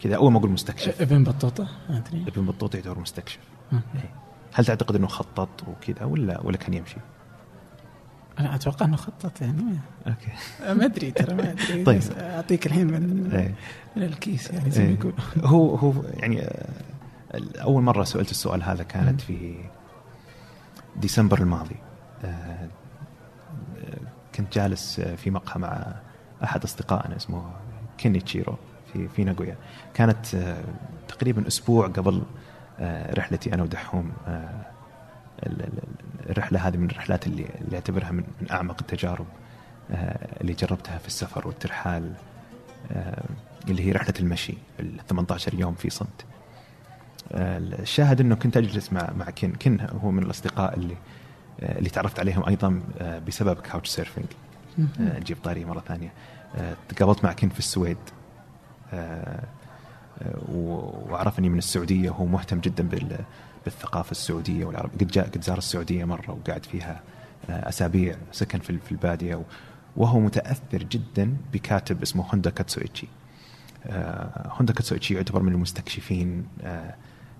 كذا أول ما أقول مستكشف إبن بطوطة ما أدري إبن بطوطة يعتبر مستكشف. إيه. هل تعتقد إنه خطط وكذا ولا ولا كان يمشي؟ أنا أتوقع إنه خطط يعني ما- okay [laughs] ما أدري ترى ما أدري طيب. أعطيك الحين من, إيه. من الكيس يعني زي ما إيه. يقول هو هو يعني آه، أول مرة سئلت السؤال هذا كانت في ديسمبر الماضي. آه، آه، كنت جالس آه، في مقهى مع أحد أصدقائنا اسمه كينيتشيرو في في ناغويا. كانت تقريبا أسبوع قبل رحلتي أنا ودحوم. ال- ال- الرحلة هذه من الرحلات اللي اللي أعتبرها من أعمق التجارب اللي جربتها في السفر والترحال اللي هي رحلة المشي ال 18 يوم في صمت. الشاهد إنه كنت أجلس مع مع كن كن هو من الأصدقاء اللي آه، اللي تعرفت عليهم أيضا آه، بسبب كاوتش سيرفنج نجيب طاري مرة ثانية. آه، تقابلت مع كن في السويد. وعرفني من السعودية. وهو مهتم جدا بالثقافة السعودية والعرب. قد جاء قد زار السعودية مرة وقعد فيها أسابيع سكن في البادية. وهو متأثر جدا بكاتب اسمه هوندا كاتسويتشي. هوندا كاتسويتشي يعتبر من المستكشفين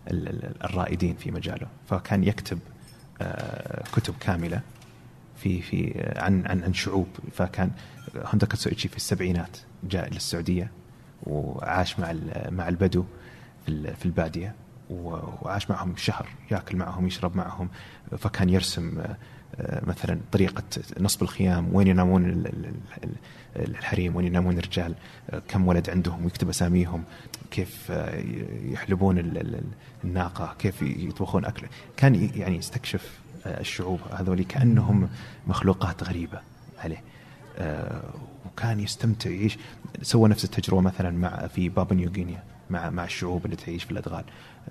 الرائدين في مجاله. فكان يكتب كتب كاملة في في عن عن عن شعوب. فكان هوندا كاتسويتشي في السبعينات جاء للسعودية وعاش مع مع البدو في في البادية وعاش معهم شهر ياكل معهم يشرب معهم. فكان يرسم مثلا طريقة نصب الخيام وين ينامون الحريم وين ينامون الرجال كم ولد عندهم ويكتب أساميهم كيف يحلبون الناقة كيف يطبخون أكل. كان يعني يستكشف الشعوب هذول كأنهم مخلوقات غريبة عليه. آه، وكان يستمتع يعيش سوى نفس التجربة مثلا مع في بابا نيوغينيا مع مع الشعوب اللي تعيش في الأدغال.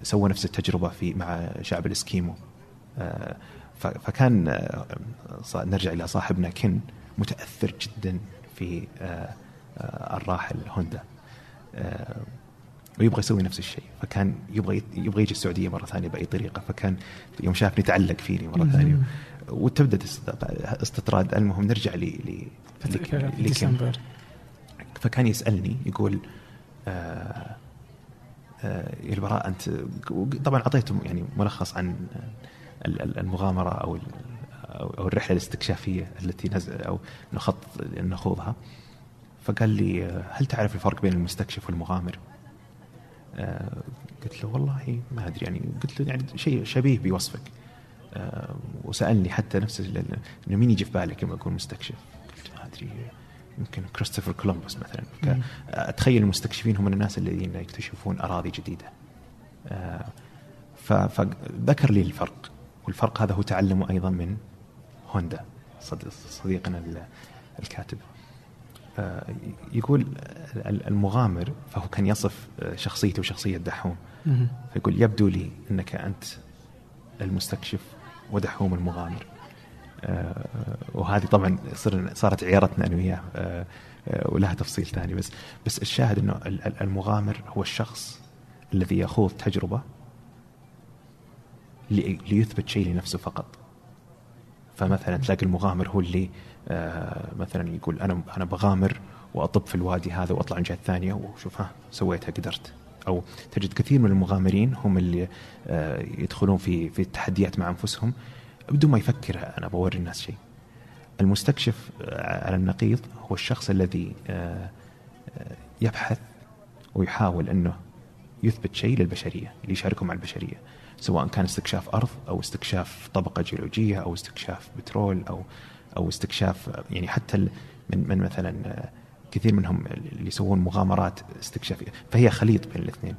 سوى نفس التجربة في مع شعب الإسكيمو. آه، فكان آه، نرجع إلى صاحبنا كن متأثر جدا في الراحل هوندا. ويبغى يسوي نفس الشيء. فكان يبغى يبغى يجي السعودية مرة ثانية بأي طريقة. فكان يوم شافني تعلق فيني مرة ثانية. وتبدأ استطراد. المهم نرجع لي ديسمبر؟ فكان يسألني يقول آه آه يا البراء أنت طبعا أعطيته يعني ملخص عن المغامرة أو أو الرحلة الاستكشافية التي نزل أو نخطط نخوضها. فقال لي هل تعرف الفرق بين المستكشف والمغامر؟ آه قلت له والله ما أدري. يعني قلت له يعني شيء شبيه بوصفك. آه وسألني حتى نفس إنه مين يجي في بالك لما اكون مستكشف؟ قلت ما أدري يمكن كريستوفر كولومبوس مثلا. اتخيل المستكشفين هم الناس الذين يكتشفون أراضي جديدة. آه فذكر لي الفرق. والفرق هذا هو تعلمه أيضا من هوندا صديقنا الكاتب. يقول المغامر فهو كان يصف شخصيته وشخصية دحوم. فيقول يبدو لي أنك أنت المستكشف ودحوم المغامر. آه، وهذه طبعا صارت عيارتنا أنا وياه. آه، آه، ولها تفصيل ثاني بس. بس الشاهد إنه المغامر هو الشخص الذي يخوض تجربة ليثبت شيء لنفسه فقط. فمثلا تلاقي المغامر هو اللي آه، مثلا يقول أنا أنا بغامر وأطب في الوادي هذا وأطلع الجهة الثانية وشوف ها سويتها قدرت. أو تجد كثير من المغامرين هم اللي آه، يدخلون في في التحديات مع أنفسهم بدون ما يفكر أنا بوري الناس شيء. المستكشف آه، على النقيض هو الشخص الذي يبحث ويحاول أنه يثبت شيء للبشرية اللي يشاركه مع البشرية. سواء كان استكشاف أرض أو استكشاف طبقة جيولوجية أو استكشاف بترول أو أو استكشاف يعني حتى من من مثلا كثير منهم اللي يسوون مغامرات استكشافية. فهي خليط بين الاثنين.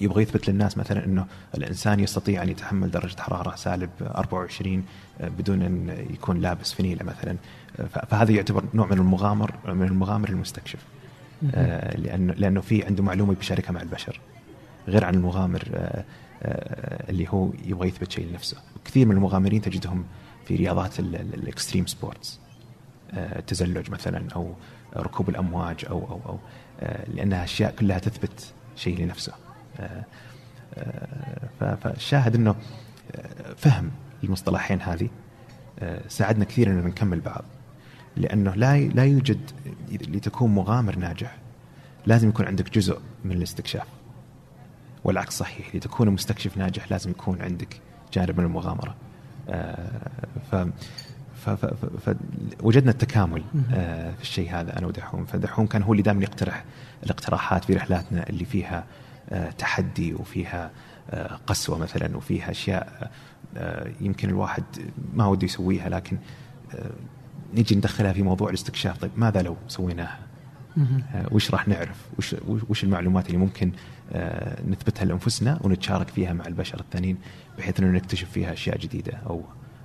يبغى يثبت للناس مثلا إنه الإنسان يستطيع أن يتحمل درجة حرارة سالب 24 بدون أن يكون لابس فنيلة مثلا. فهذا يعتبر نوع من المغامر من المغامر المستكشف. آه، لأنه لأنه في عنده معلومة بيشاركها مع البشر. غير عن المغامر آه، آه، اللي هو يبغى يثبت شيء لنفسه. كثير من المغامرين تجدهم في رياضات ال extreme sports التزلج مثلا أو ركوب الأمواج أو أو أو آه، لأنها أشياء كلها تثبت شيء لنفسه. آه، آه، فالشاهد إنه فهم المصطلحين هذه ساعدنا كثير اننا نكمل بعض. لأنه لا لا يوجد لتكون مغامر ناجح لازم يكون عندك جزء من الاستكشاف. والعكس صحيح لتكون مستكشف ناجح لازم يكون عندك جانب من المغامرة. ف فوجدنا التكامل آه، في الشيء هذا أنا ودحوم. فدحوم كان هو اللي دائما يقترح الاقتراحات في رحلاتنا اللي فيها آه، تحدي وفيها آه، قسوة مثلا وفيها أشياء يمكن الواحد ما وده يسويها لكن نجي ندخلها في موضوع الاستكشاف. طيب ماذا لو سويناها؟ وش راح نعرف؟ وش وش المعلومات اللي ممكن نثبتها لأنفسنا ونتشارك فيها مع البشر الثانيين بحيث إنه نكتشف فيها أشياء جديدة أو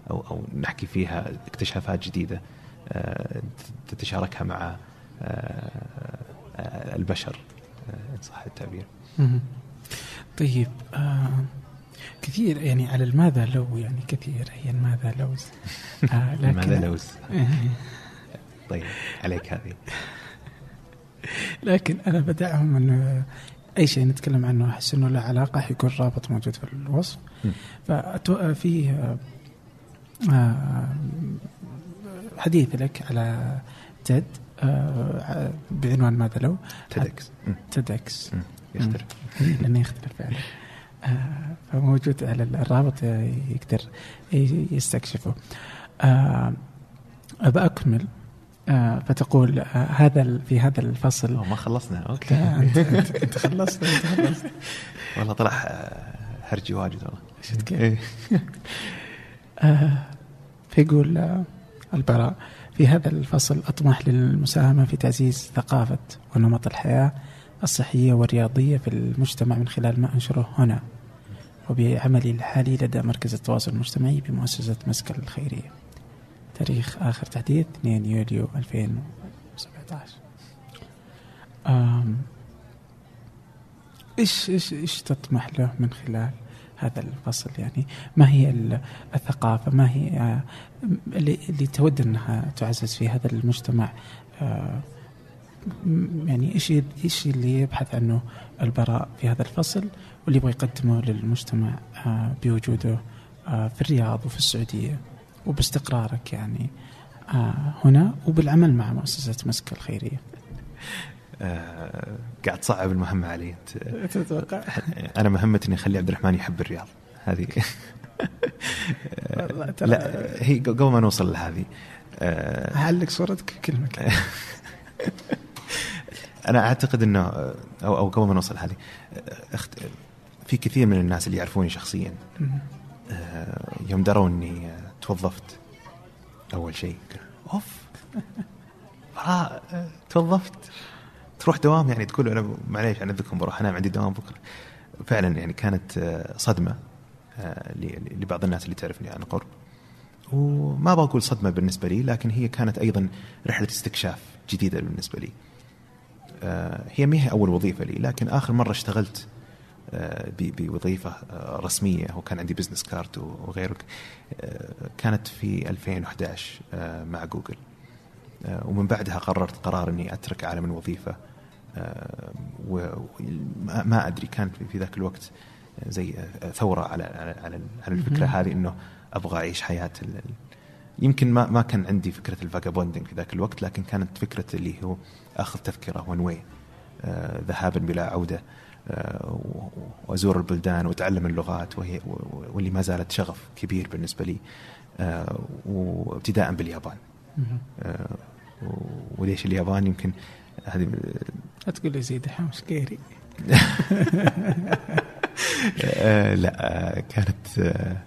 أو أو نحكي فيها اكتشافات جديدة آه، تتشاركها مع آه، البشر إن صح التعبير. طيب آه كثير يعني على الماذا لو يعني كثير هي الماذا لوز؟ آه [laughs] لكن ماذا لوز؟ [laughs] طيب عليك هذه. لكن أنا بدعهم أنه أي شيء نتكلم عنه أحس أنه له علاقة حيكون رابط موجود في الوصف. ففي آه، حديث لك على آه، بعنوان ماذا لو؟ تدكس تدكس يختلف. لأنه يختلف فعلا. آه، فموجود على الرابط يقدر يستكشفه. أبى أكمل. فتقول هذا في هذا الفصل. ما خلصنا. أوكي. انت, انت, أنت خلصت أنت خلصت. [laughs] والله طلع هرجي واجد والله. شفت كيف؟ [laughs] فيقول آه، البراء في هذا الفصل أطمح للمساهمة في تعزيز ثقافة ونمط الحياة الصحية والرياضية في المجتمع من خلال ما أنشره هنا وبعملي الحالي لدى مركز التواصل المجتمعي بمؤسسة مسكل الخيرية. تاريخ آخر تحديث 2 يوليو 2017 إيش إيش إيش تطمح له من خلال هذا الفصل؟ يعني ما هي الثقافة؟ ما هي اللي, اللي تود أنها تعزز في هذا المجتمع؟ آه، يعني إيش إيش اللي يبحث عنه البراء في هذا الفصل واللي يبغى يقدمه للمجتمع آه، بوجوده آه، في الرياض وفي السعودية؟ وباستقرارك يعني هنا وبالعمل مع مؤسسة مسك الخيرية. آه قاعد تصعب المهمة علي. انت تتوقع؟ أنا مهمتي إني أخلي عبد الرحمن يحب الرياض. هذه [laughs] لا هي قبل ما نوصل لهذه آه أعلق صورتك كل مكان [laughs] أنا أعتقد إنه أو أو قبل ما نوصل أخت... في كثير من الناس اللي يعرفوني شخصيا. آه يوم دروا إني توظفت. أول شيء. أوف. [laughs] توظفت. تروح دوام يعني تقول أنا معليش أنا ذكم بروح أنام عندي دوام بكرة. فعلا يعني كانت آه، صدمة آه، لبعض الناس اللي تعرفني عن قرب وما بقول صدمة بالنسبة لي لكن هي كانت أيضا رحلة استكشاف جديدة بالنسبة لي. آه، هي ما هي أول وظيفة لي لكن آخر مرة اشتغلت بوظيفة رسمية. وكان عندي business card وغيره كانت في 2011 مع جوجل. ومن بعدها قررت قرار إني أترك عالم الوظيفة. وما أدري كانت في ذاك الوقت زي ثورة على على على الفكرة هذه إنه أبغى أعيش حياة يمكن ما ما كان عندي فكرة ال vagabonding في ذاك الوقت لكن كانت فكرة اللي هو أخذ تذكرة one way ذهابا بلا عودة. آه، وأزور البلدان وأتعلم اللغات وهي واللي ما زالت شغف كبير بالنسبة لي آه، وابتداء باليابان. آه، وليش اليابان؟ يمكن هذه لا تقول لي زيد حامش كيري. [laughs] آه، لا آه، كانت آه،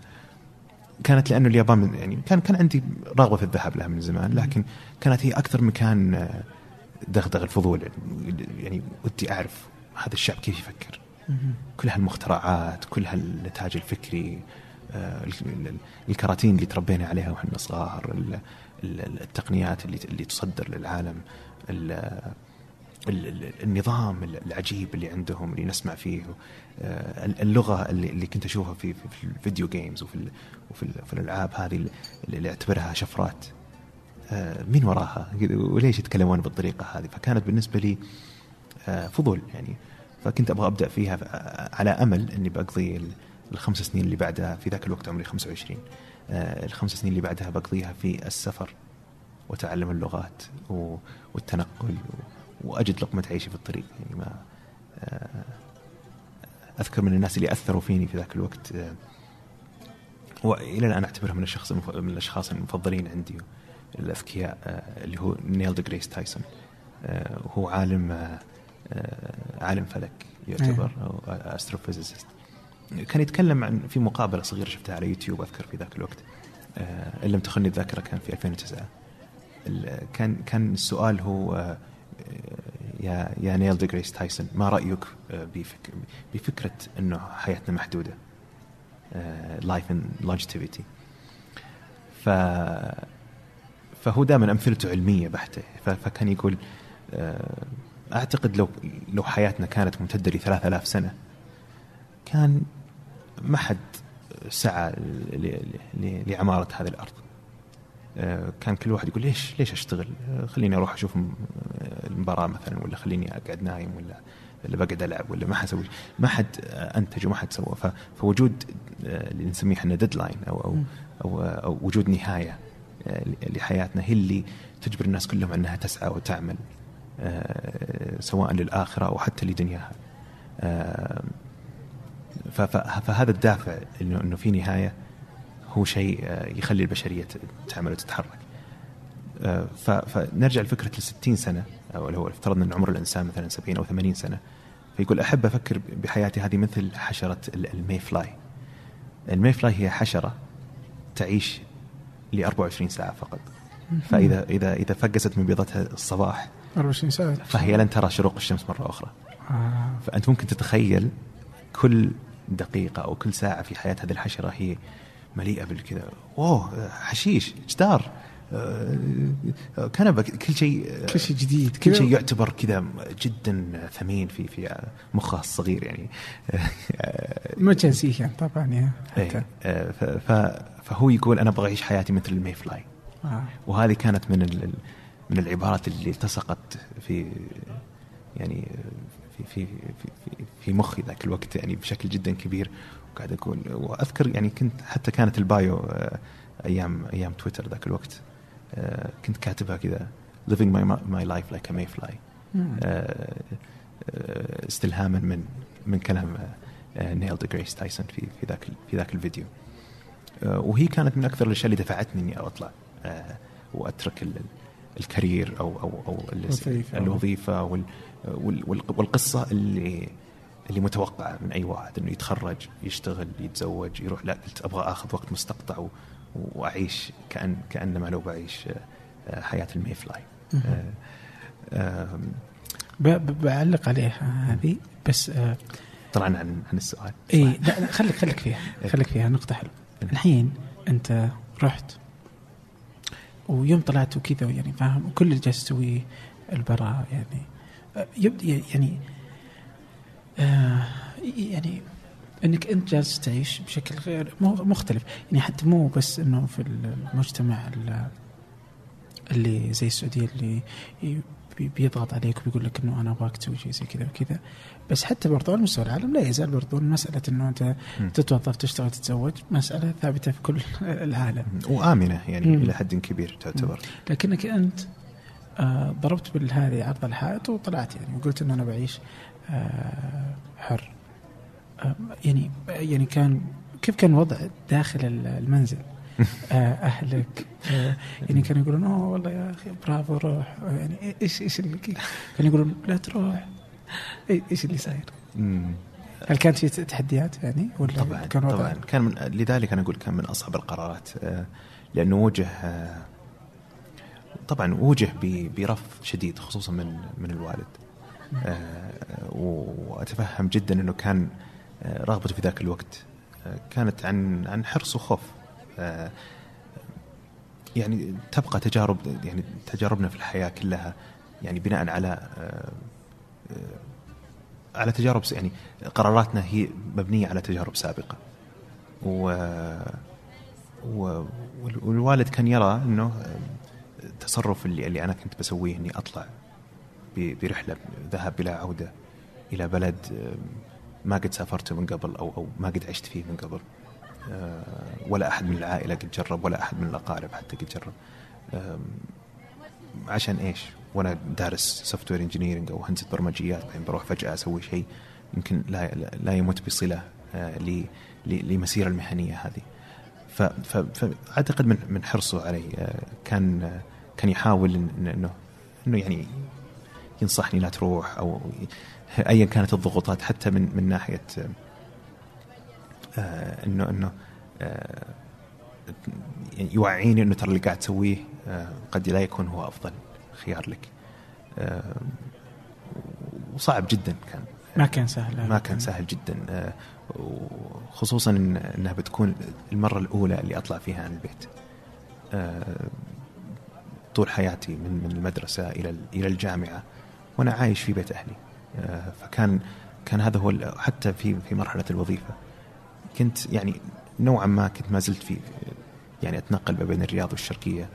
كانت لأنه اليابان يعني كان كان عندي رغبة في الذهاب لها من زمان لكن كانت هي أكثر مكان دغدغ الفضول يعني ودي أعرف هذا الشعب كيف يفكر؟ كل هالمخترعات كل هالنتاج الفكري الكراتين اللي تربينا عليها وإحنا صغار التقنيات اللي اللي تصدر للعالم النظام العجيب اللي عندهم اللي نسمع فيه آه، اللغة اللي, كنت أشوفها في في الفيديو جيمز وفي وفي, في الألعاب هذه اللي أعتبرها شفرات. آه، مين وراها؟ وليش يتكلمون بالطريقة هذه؟ فكانت بالنسبة لي آه، فضول يعني. فكنت أبغى أبدأ فيها على أمل إني بقضي الخمس سنين اللي بعدها في ذاك الوقت عمري 25 الخمس سنين اللي بعدها بقضيها في السفر وتعلم اللغات والتنقل وأجد لقمة عيشي في الطريق. يعني ما آه، أذكر من الناس اللي أثروا فيني في ذاك الوقت آه، وإلى الآن أعتبرها من الشخص من الأشخاص المفضلين عندي الاذكياء آه، اللي هو نيل دي جريس تايسون هو عالم عالم فلك يعتبر astrophysicist كان يتكلم عن في مقابلة صغيرة شفتها على يوتيوب أذكر في ذاك الوقت. إن لم تخني الذاكرة كان في 2009 كان كان السؤال هو يا يا نيل دي جريس تايسون ما رأيك آه، بفك بفكرة إنه حياتنا محدودة؟ life and longevity ف فهو دائما أمثلته علمية بحتة. فكان يقول آه، أعتقد لو لو حياتنا كانت ممتدة ل 3000 سنة كان ما حد سعى لعمارة هذه الأرض. آه، كان كل واحد يقول ليش ليش أشتغل؟ آه، خليني أروح أشوف آه، المباراة مثلا ولا خليني أقعد نايم ولا ولا بقعد ألعب ولا ما حسوي ما حد أنتج وما حد سوى. فوجود اللي نسميه إحنا ديدلاين أو أو أو, أو وجود نهاية لحياتنا هي اللي تجبر الناس كلهم أنها تسعى وتعمل. سواء للآخرة أو حتى لدنياها. آه، فهذا الدافع انه في نهاية هو شيء آه، يخلي البشرية ت- تعمل وتتحرك. آه، فنرجع لفكرة ال 60 سنة أو لو افترضنا إن عمر الإنسان مثلا 70 أو 80 سنة فيقول أحب أفكر بحياتي هذه مثل حشرة ال- ال mayfly. ال mayfly هي حشرة تعيش ل 24 ساعة فقط. فاذا اذا إذا فقست من بيضتها الصباح 24 ساعة فهي لن ترى شروق الشمس مرة أخرى. آه. فأنت ممكن تتخيل كل دقيقة أو كل ساعة في حياة هذه الحشرة هي مليئة بالكذا أوه حشيش جدار آه، كنبه كل شيء كل شيء جديد كل. شيء يعتبر كذا جدا ثمين في في مخها الصغير يعني [laughs] مجازيا طبعا يا إيه، حتى آه، ف- ف- فهو يقول أنا أبغى أعيش حياتي مثل ال mayfly آه. وهذه كانت من من العبارات اللي التصقت في يعني في في في في, في مخي ذاك الوقت يعني بشكل جدا كبير. وقاعد أقول وأذكر يعني كنت حتى كانت ال bio آه، أيام أيام تويتر ذاك الوقت. آه، كنت كاتبها كذا living my my life like a mayfly. آه، استلهاما من من كلام نيل دي جريس تايسون في في ذاك في ذاك الفيديو. وهي كانت من أكثر الأشياء اللي دفعتني إني أطلع وأترك ال career أو أو أو ال- الوظيفة. الوظيفة وال وال- وال- والقصة اللي اللي متوقعة من أي واحد إنه يتخرج يشتغل يتزوج يروح. لا قلت أبغى آخذ وقت مستقطع وأعيش كان كأنما لو بعيش آه، آه، حياة المي فلاي آه، بعلق عليها هذه بس طلعنا عن عن السؤال. اي لا خليك خليك فيها. [laughs] خليك فيها نقطة حلوة. الحين أنت رحت ويوم طلعت وكذا يعني فاهم؟ وكل اللي جالس تسويه البراء يعني. يبدو يعني آه يعني إنك أنت جالس تعيش بشكل غير مختلف. يعني حتى مو بس انه في المجتمع ال- اللي زي السعودية اللي بيضغط عليك وبيقول لك إنه أنا أبغاك تسوي شيء زي كذا وكذا. بس حتى برضو على مستوى العالم لا يزال برضو مسألة إنه أنت مم. تتوظف تشتغل تتزوج مسألة ثابتة في كل [laughs] العالم. وآمنة يعني مم. إلى حد كبير تعتبر. لكنك أنت آه، ضربت بالهذه عرض الحائط وطلعت يعني وقلت إنه أنا بعيش آه، حر. آه، يعني يعني كان كيف كان وضع داخل ال- المنزل؟ أهلك. آه، يعني كانوا يقولون أوه والله يا أخي برافو روح. آه، يعني إيش إيش اللي كانوا يقولون لا تروح. إيش اللي صاير؟ هل كانت في تحديات يعني؟ ولا طبعا كان طبعا. كان من لذلك أنا أقول كان من أصعب القرارات آه، لأنه وجه آه، طبعا وجه برفض شديد خصوصا من من الوالد. آه، وأتفهم جدا إنه كان آه، رغبته في ذاك الوقت آه، كانت عن عن حرص وخوف. آه، يعني تبقى تجارب يعني تجاربنا في الحياة كلها يعني بناء على آه، آه، على تجارب يعني قراراتنا هي مبنية على تجارب سابقة. و و- وال- والوالد كان يرى إنه التصرف اللي اللي أنا كنت بسويه إني أطلع برحلة ذهاب بلا عودة إلى بلد آه، ما قد سافرته من قبل أو أو ما قد عشت فيه من قبل. آه، ولا أحد من العائلة قد جرب ولا أحد من الأقارب حتى قد جرب عشان إيش؟ وأنا دارس software engineering أو هندسة برمجيات بعدين بروح فجأة أسوي شيء يمكن لا لا يمت بصلة آه، لمسيرة المهنية هذه. فاعتقد من من حرصه علي آه، كان آه، كان يحاول إنه إنه يعني ينصحني لا تروح أو ايا كانت الضغوطات حتى من من ناحية آه، آه، انه إنه آه، يوعيني إنه ترى اللي قاعد تسويه آه، قد لا يكون هو أفضل خيار لك. آه، وصعب جدا كان ما كان سهل ما كان سهل جدا آه، وخصوصا إن- إنها بتكون المرة الأولى اللي أطلع فيها عن البيت. آه، طول حياتي من من المدرسة إلى ال- إلى الجامعة وأنا عايش في بيت أهلي. آه، فكان كان هذا هو حتى في في مرحلة الوظيفة كنت يعني نوعا ما كنت ما زلت في يعني أتنقل ما بين الرياض والشرقية.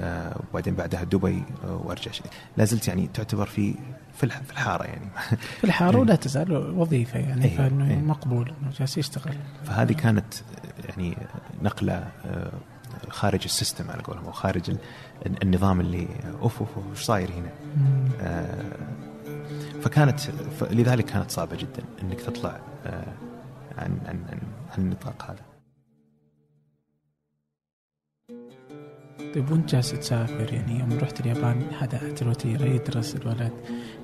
آه، وبعدين بعدها دبي آه، وأرجع لا زلت يعني تعتبر في في الح- في الحارة يعني. [laughs] في الحارة ولا تزال وظيفة يعني؟ إيه، فإنه إيه. مقبول إنه جالس يشتغل. فهذه كانت يعني نقلة آه، خارج السيستم على قولهم أو خارج ال- النظام اللي أوف أوف إيش صاير هنا؟ آه، فكانت لذلك كانت صعبة جدا إنك تطلع آه، عن عن عن, عن النطاق هذا. طيب وانت جالس تسافر يعني يوم رحت اليابان هدأت الوتيره يدرس الولد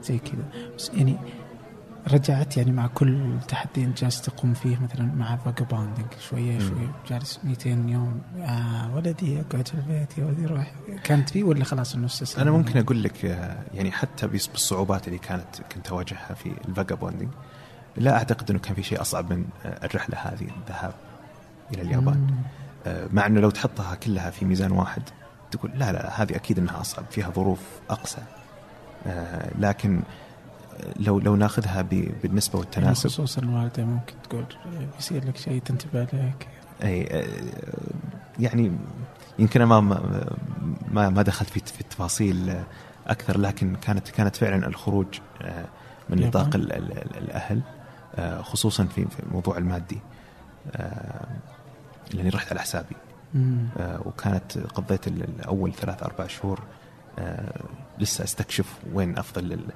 زي كذا بس يعني رجعت يعني مع كل تحدي انت جالس تقوم فيه مثلا مع vagabonding شوية. شوية جالس 200 يوم آه ولدي اقعد في البيت يا ولدي روح كانت في ولا خلاص استسلم أنا ممكن أقول لك آه، يعني حتى بالصعوبات اللي كانت كنت أواجهها في ال vagabonding لا أعتقد إنه كان في شيء أصعب من الرحلة هذه الذهاب إلى اليابان. آه، مع إنه لو تحطها كلها في ميزان واحد تقول لا لا هذه أكيد إنها أصعب فيها ظروف اقسى آه، لكن لو لو ناخذها بالنسبة يعني والتناسب خصوصا الوالده ممكن تقول بيصير لك شيء تنتبه لك. أي آه، يعني يمكن ما ما ما دخلت في في التفاصيل أكثر لكن كانت كانت فعلا الخروج من؟ نطاق ال- ال- ال- الأهل. خصوصا في في الموضوع المادي. آه، لاني رحت على حسابي. آه، وكانت قضيت ال- ال- أول ثلاث أربع شهور آه، لسه أستكشف وين أفضل ال-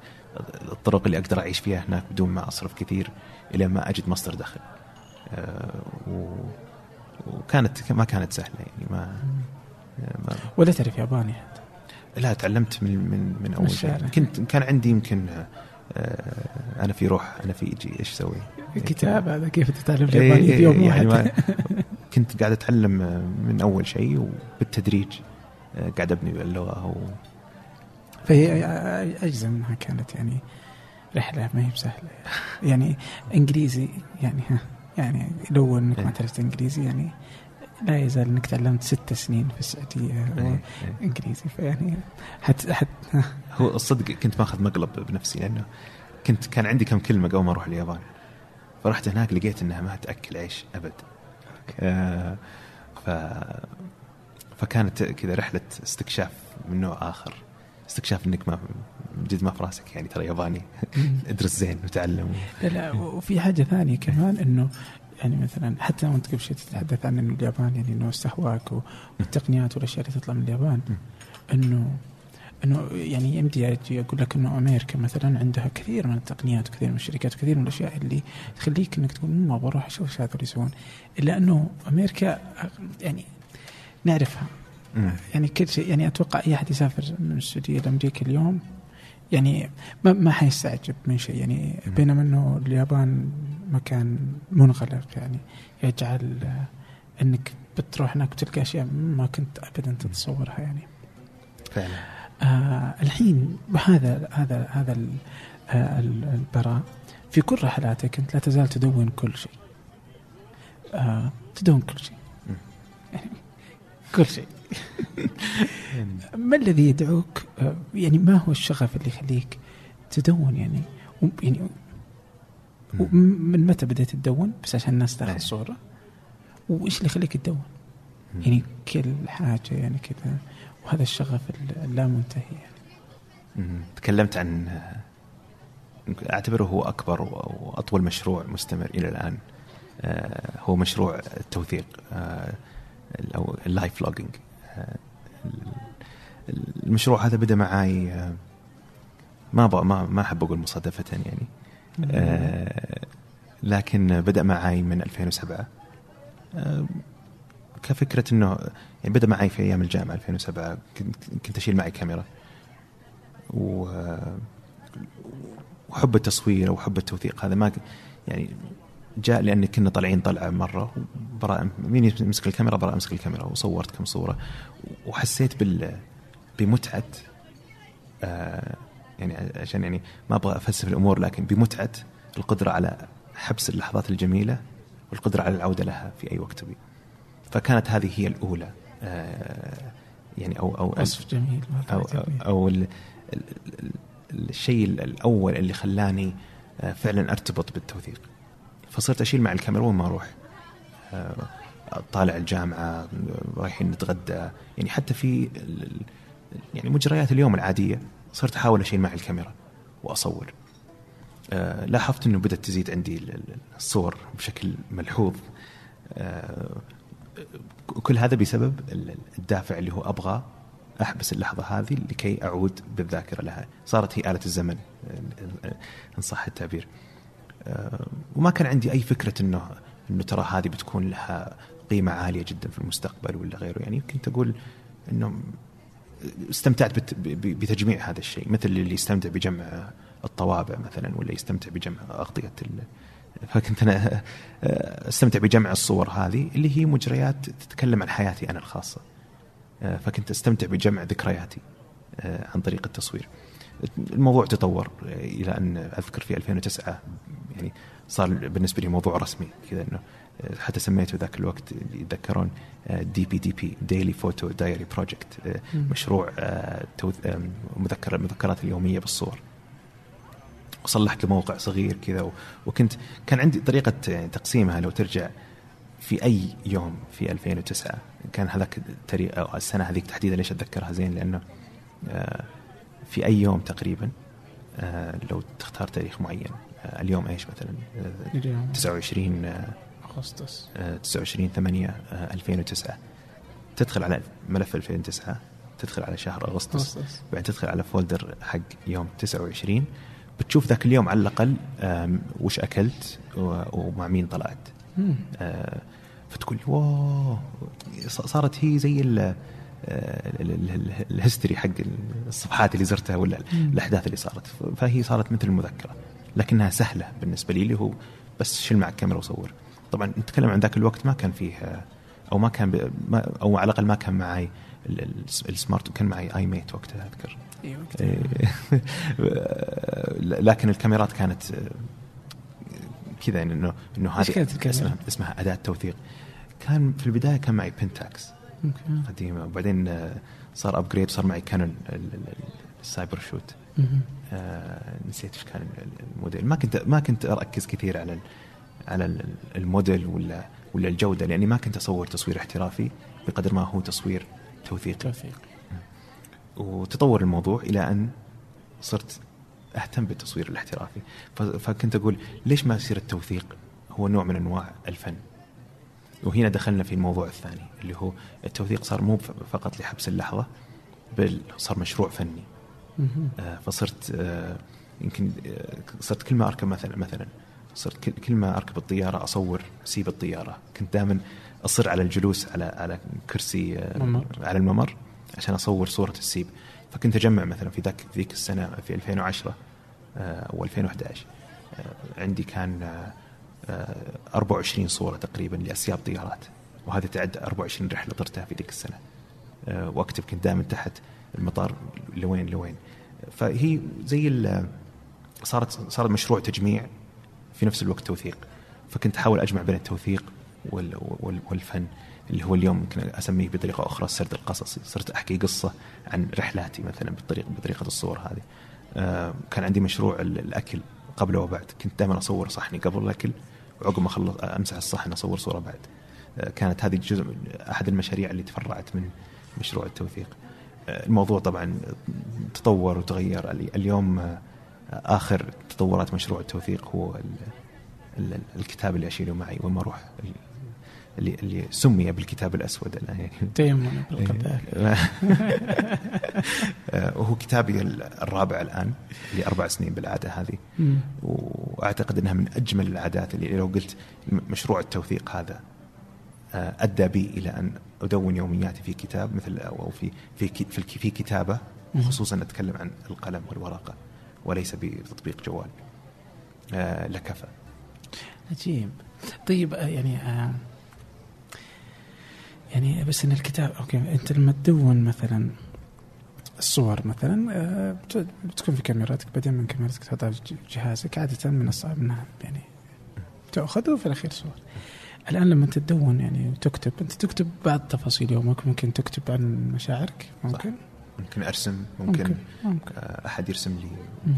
الطرق اللي أقدر أعيش فيها هناك بدون ما أصرف كثير إلى ما أجد مصدر دخل. آه، وكانت ما كانت سهلة يعني ما, ما ولا تعرف ياباني حتى. لا تعلمت من من من أول. شيء. كنت كان عندي يمكن آه، أنا في روح أنا في إيجي إيش أسوي؟ الكتاب هذا كيف تتعلم إيه، الياباني في يوم إيه، واحد يعني [laughs] كنت قاعد أتعلم من أول شيء وبالتدريج آه، قاعد أبني اللغة و... فهي اجزم انها كانت يعني رحلة ما هي بسهلة يعني إنجليزي يعني ها يعني لو إنك ما إيه. تعرف إنجليزي يعني لا يزال إنك تعلمت ست سنين في السعودية إيه، إيه. إنجليزي فيعني حت حت ها [laughs] هو الصدق كنت ماخذ مقلب بنفسي لأنه كنت كان عندي كم كلمة قبل ما أروح اليابان. فرحت هناك لقيت إنها ما تأكل عيش أبد. آه ف فكانت كذا رحلة استكشاف من نوع آخر. استكشاف إنك ما جد ما في راسك يعني ترى ياباني. [laughs] ادرس زين وتعلم. لا لا وفي حاجة ثانية كمان إنه يعني مثلا حتى وانت قبل شوي تتحدث عن إنه اليابان يعني إنه استهواك والتقنيات والاشياء اللي تطلع من اليابان انه إنه يعني يمدي أقول لك إنه أمريكا مثلا عندها كثير من التقنيات وكثير من الشركات وكثير من الأشياء اللي تخليك إنك تقول ما بروح أشوف إيش هذول يسوون. إلا إنه أمريكا يعني نعرفها. يعني كل شيء يعني أتوقع أي أحد يسافر من السعودية لامريكا اليوم يعني ما ما حيستعجب من شيء. يعني. بينما إنه اليابان مكان منغلق يعني يجعل إنك بتروح هناك وتلقى أشياء ما كنت ابدا تتصورها يعني. فعلا. آه الحين هذا هذا هذا آه، ال- البراء في كل رحلاتك أنت لا تزال تدون كل شيء. آه تدون كل شيء. يعني [laughs] كل شيء. [laughs] ما الذي يدعوك؟ يعني ما هو الشغف اللي يخليك تدون يعني؟ يعني من متى بديت تدون؟ بس عشان الناس. تاخذ صورة. وإيش اللي يخليك تدون. يعني كل حاجة يعني كذا. وهذا الشغف اللامنتهي يعني. تكلمت عن أعتبره هو أكبر وأطول مشروع مستمر إلى الآن. آه، هو مشروع التوثيق آه، أو ال life logging المشروع هذا بدأ معي آه، ما أبغى- ما ما أحب أقول مصادفة يعني. آه، لكن بدأ معي من 2007 آه، كفكرة انه يعني بدأ معي في أيام الجامعة 2007 كنت أشيل معي كاميرا. و وحب التصوير وحب التوثيق هذا ما يعني جاء لأن كنا طالعين طلعة مرة براء مين يمسك الكاميرا براء امسك الكاميرا وصورت كم صورة وحسيت بال بمتعة آه يعني عشان يعني ما أبغى أفلسف الأمور لكن بمتعة القدرة على حبس اللحظات الجميلة والقدرة على العودة لها في أي وقت تبي. فكانت هذه هي الأولى آه يعني أو أو وصف جميل أو. أو ال- ال- ال- الشيء الأول اللي خلاني آه، فعلا أرتبط بالتوثيق فصرت أشيل مع الكاميرا وين ما أروح. آه، طالع الجامعة رايحين نتغدى. يعني حتى في يعني مجريات اليوم العادية صرت أحاول أشيل معي الكاميرا وأصور. آه، لاحظت إنه بدأت تزيد عندي ال- ال- الصور بشكل ملحوظ. آه، كل هذا بسبب ال- الدافع اللي هو أبغى أحبس اللحظة هذه لكي أعود بالذاكرة لها. صارت هي آلة الزمن إن صح التعبير. وما كان عندي أي فكرة انه إنه ترى هذه بتكون لها قيمة عالية جدا في المستقبل ولا غيره. يعني كنت أقول إنه استمتعت بتجميع هذا الشيء مثل اللي يستمتع بجمع الطوابع مثلا ولا يستمتع بجمع أغطية فكنت أنا آه، أستمتع بجمع الصور هذه اللي هي مجريات تتكلم عن حياتي أنا الخاصة. آه، فكنت أستمتع بجمع ذكرياتي آه، عن طريق التصوير. الموضوع تطور إلى أن أذكر في 2009 يعني صار بالنسبة لي موضوع رسمي كذا إنه حتى سميته ذاك الوقت اللي يتذكرون DP DP daily photo diary project. مشروع آه، آه، مذكر المذكرات اليومية بالصور. وصلحت له موقع صغير كذا وكنت كان عندي طريقة تقسيمها لو ترجع في أي يوم في 2009 كان هذاك السنة هذيك تحديدا ليش أتذكرها زين؟ لأنه آه، في أي يوم تقريبا آه، لو تختار تاريخ معين. آه، اليوم إيش مثلا؟ آه، اليوم. 29 آه، أغسطس. آه، 29 8 آه، 2009 تدخل على ملف 2009 تدخل على شهر أغسطس بعدين تدخل على فولدر حق يوم 29 بتشوف ذاك اليوم على الأقل وش أكلت ومع مين طلعت. فتقول wow صارت هي زي ال- ال- ال- ال- ال history حق الصفحات اللي زرتها ولا. الأحداث اللي صارت فهي صارت مثل المذكرة لكنها سهلة بالنسبة لي اللي هو بس شيل معك كاميرا وصور طبعا نتكلم عن ذاك الوقت ما كان فيه أو ما كان ما أو على الأقل ما كان معي ال- ال- ال smart كان معي I mate وقتها أذكر أيوه إيه. [laughs] لكن الكاميرات كانت كذا يعني انه إنه هذه؟ اسمها اسمها أداة توثيق كان في البداية كان معي بنتاكس قديمة. وبعدين آه، صار upgrade صار معي كانون ال- ال- ال- ال Cyber-shot. آه، نسيت إيش كان ال- الموديل. ما كنت ما كنت أركز كثير على على ال- الموديل ولا ولا الجودة لأني ما كنت أصور تصوير احترافي بقدر ما هو تصوير توثيقي. توفيق وتطور الموضوع إلى أن صرت أهتم بالتصوير الاحترافي. فكنت أقول ليش ما يصير التوثيق هو نوع من أنواع الفن؟ وهنا دخلنا في الموضوع الثاني اللي هو التوثيق صار مو فقط لحبس اللحظة بل صار مشروع فني. آه، فصرت آه، يمكن آه، صرت كل ما أركب مثلا مثلا صرت كل- ما أركب الطيارة أصور سيب الطيارة كنت دائما أصر على الجلوس على على كرسي آه، ممر. على الممر عشان أصور صورة السيب فكنت أجمع مثلا في ذاك ذيك السنة في 2010 آه، أو 2011 آه، عندي كان 24 صورة تقريبا لأسياب طيارات. وهذه تعد 24 رحلة طرتها في ذيك السنة. آه، وأكتب كنت دائما تحت المطار لوين لوين. فهي زي ال- صارت صارت مشروع تجميع في نفس الوقت توثيق. فكنت أحاول أجمع بين التوثيق وال وال والفن اللي هو اليوم يمكن أسميه بطريقة أخرى السرد القصصي صرت أحكي قصة عن رحلاتي مثلا بالطريقة بطريقة الصور هذه. آه، كان عندي مشروع ال- الأكل قبل وبعد. كنت دائما أصور صحني قبل الأكل. وعقب ما اخلص أمسح الصحن أصور صورة بعد. آه، كانت هذه جزء أحد المشاريع اللي تفرعت من مشروع التوثيق. آه، الموضوع طبعا تطور وتغير. ال- اليوم آه، آخر تطورات مشروع التوثيق هو ال- ال- الكتاب اللي اشيله معي وين ما أروح اللي اللي سمي بالكتاب الأسود الآن يعني. تيمم بالقذافي [laughs] آه، وهو كتابي الرابع الآن اللي أربع سنين بالعادة هذه. وأعتقد إنها من أجمل العادات اللي لو قلت مشروع التوثيق هذا آه، أدى بي إلى أن أدون يومياتي في كتاب مثل أو في في في, في كتابة. خصوصا أتكلم عن القلم والورقة وليس بتطبيق جوال. آه، لكفى. عجيب. طيب يعني آه يعني بس إن الكتاب أوكي أنت لما تدون مثلا الصور مثلا آه، بت- بتكون في كاميراتك بعدين من كاميراتك تحطها في جهازك عادة من الصعب انها يعني تأخذ وفي الأخير صور الآن لما تدون يعني وتكتب أنت تكتب بعض تفاصيل يومك ممكن تكتب عن مشاعرك ممكن ممكن أرسم ممكن, ممكن, ممكن. آه، أحد يرسم لي.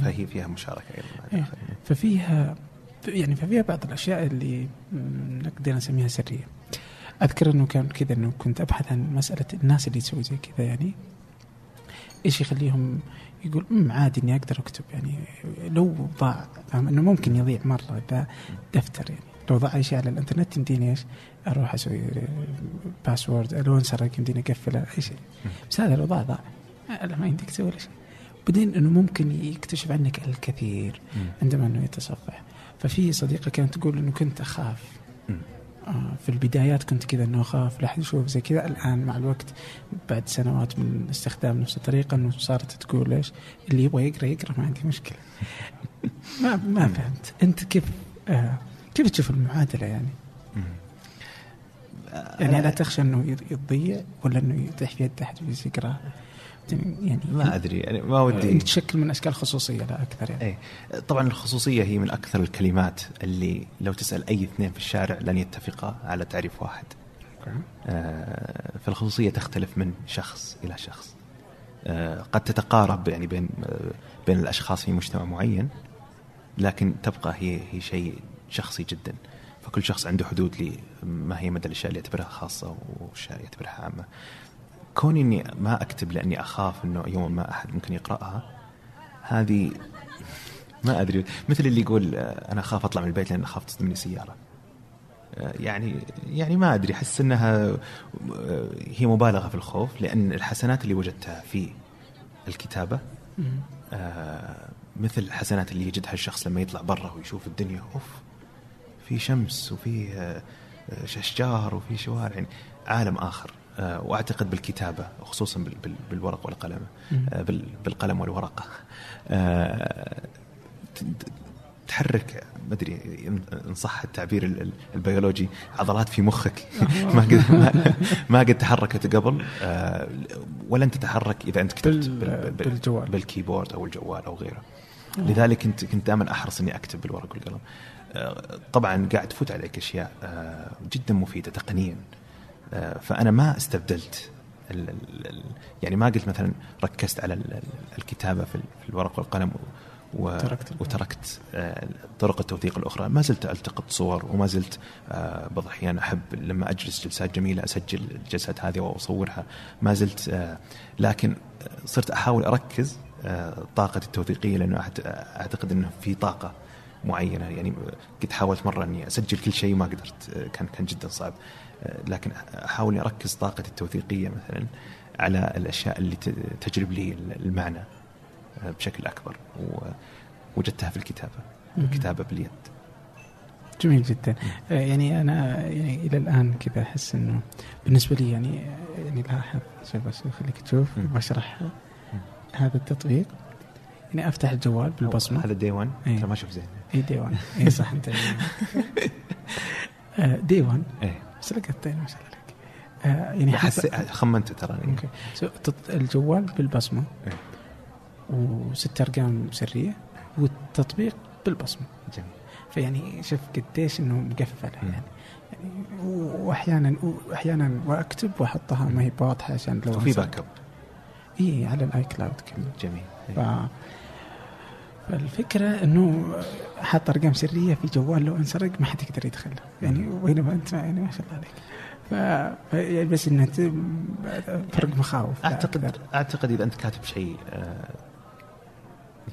فهي فيها مشاركة أيضا إيه. الآخرين. ففيها يعني ففيها بعض الأشياء اللي نقدر نسميها سرية. أذكر أنه كان كذا أنه كنت أبحث عن مسألة الناس اللي تسوي زي كذا يعني. إيش يخليهم يقول أمم عادي إني أقدر أكتب يعني. لو ضاع فاهم؟ إنه ممكن يضيع مرة ذا دفتر يعني. لو ضاع اي شيء على الإنترنت يمديني إيش؟ أروح أسوي password لو انسرق يمديني أقفله أي شيء. بس هذا لو ضاع ضاع. ما يمديك تسوي ولا شيء. بعدين إنه ممكن يكتشف عنك الكثير عندما إنه يتصفح. ففي صديقة كانت تقول إنه كنت أخاف. في البدايات كنت كذا إنه أخاف لا احد يشوف زي كذا. الآن مع الوقت بعد سنوات من استخدام نفس الطريقة إنه صارت تقول إيش اللي يبغى يقرأ يقرأ ما عندي مشكلة. [laughs] ما ما فهمت. أنت كيف آه كيف تشوف المعادلة يعني؟ يعني لا تخشى إنه يض- يضيع ولا إنه يطيح في يد احد يقرأ؟ يعني ما أدري يعني ما ودي. انك تشكل من أشكال خصوصية لا أكثر يعني. إيه طبعا الخصوصية هي من أكثر الكلمات اللي لو تسأل أي اثنين في الشارع لن يتفقا على تعريف واحد. آه، فالخصوصية تختلف من شخص إلى شخص. آه، قد تتقارب يعني بين آه، بين الأشخاص في مجتمع معين لكن تبقى هي هي شيء شخصي جدا. فكل شخص عنده حدود لما هي مدى الأشياء اللي يعتبرها خاصة والاشياء اللي يعتبرها عامة. كوني إني ما أكتب لأني أخاف إنه يوما ما أحد ممكن يقرأها. هذه ما أدري مثل اللي يقول آه، أنا أخاف أطلع من البيت لأن أخاف تصدمني سياره آه، يعني يعني ما أدري أحس إنها آه، هي مبالغة في الخوف لأن الحسنات اللي وجدتها في الكتابة مثل الحسنات اللي يجدها الشخص لما يطلع برا ويشوف الدنيا أوف في شمس وفي اشجار وفي شوارع يعني عالم آخر. وأعتقد بالكتابة خصوصا بال- بال- بالورق والقلم. آه، بال- بالقلم والورقة. آه، تحرك ما أدري ان صح التعبير ال- ال- البيولوجي عضلات في مخك. [laughs] ما قد ما, قد تحركت قبل. آه، ولن تتحرك إذا أنت كتبت بال- بال- بال- بالجوال. بالكيبورد أو الجوال أو غيره. لذلك كنت كنت دائما أحرص إني أكتب بالورق والقلم. آه، طبعا قاعد تفوت عليك أشياء آه، جدا مفيدة تقنيا. آه، فأنا ما استبدلت ال- يعني ما قلت مثلا ركزت على ال- ال- الكتابة في ال- في الورق والقلم و تركت الورق. وتركت آه، طرق التوثيق الأخرى. ما زلت ألتقط صور وما زلت آه، بعض الأحيان أحب لما أجلس جلسات جميلة أسجل الجلسات هذه وأصورها. ما زلت آه، لكن آه، صرت أحاول أركز آه، طاقتي التوثيقية لأنه أعتقد إنه في طاقة معينة. يعني كنت حاولت مرة إني أسجل كل شيء ما قدرت آه، كان كان جدا صعب. آه، لكن أحاول أركز طاقتي التوثيقية مثلا على الأشياء اللي تجلب لي المعنى آه، بشكل أكبر ووجدتها في الكتابة. الكتابة باليد. جميل جدا. آه، يعني أنا يعني إلى الآن كذا أحس إنه بالنسبة لي يعني يعني لاحظ شوف بس خليك تشوف. بشرح هذا التطبيق. يعني أفتح الجوال بالبصمة. هذا دي 1 إيه. ترى ما أشوف زين. اي دي 1 اي صح أنت [laughs] آه، دي 1 إيه. شاء الله عليك آه، يعني حس... حس خمنت ترى. أوكي. الجوال بالبصمة. إيه. وست أرقام سرية. والتطبيق بالبصمة. جميل. فيعني شوف قديش إنه مقفله مم. يعني. يعني واحيانا وأحيانا وأكتب وأحطها ما هي واضحة عشان لو أنسى. backup اي على ال iCloud كمان. جميل. ف... فالفكرة إنه حاط أرقام سرية في جوال لو انسرق ما حد يقدر يدخل يعني وبينما أنت يعني ما شاء الله عليك ف... يعني بس إنه فرق مخاوف اعتقد أكثر. أعتقد إذا أنت كاتب شيء آه،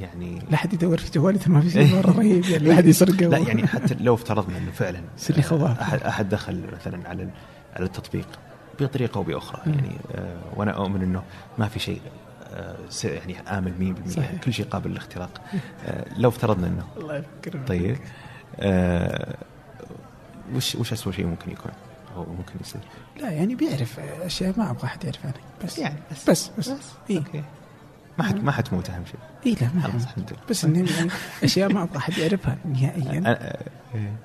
يعني لا حد يدور في جوالي ما في شيء مره رهيب يعني لا حد يسرقه لا يعني حتى لو افترضنا إنه فعلا سري خواف. احد أحد دخل مثلا على على التطبيق بطريقة أو بأخرى. يعني آه، وأنا أؤمن إنه ما في شيء آه، يعني آمن 100% صحيح. كل شيء قابل للاختراق. آه، لو افترضنا إنه. الله يفكر طيب. آه، وش وش اسوء شيء ممكن يكون أو ممكن يصير؟ لا يعني بيعرف أشياء ما أبغى أحد يعرف عنها بس. يعني بس. بس بس, بس. إيه. أوكي. ما حد ما حتموت أهم شيء. اي لا ما خلاص خلاص الحمد لله. بس انه يعني أشياء ما أبغى أحد يعرفها نهائيا. آه،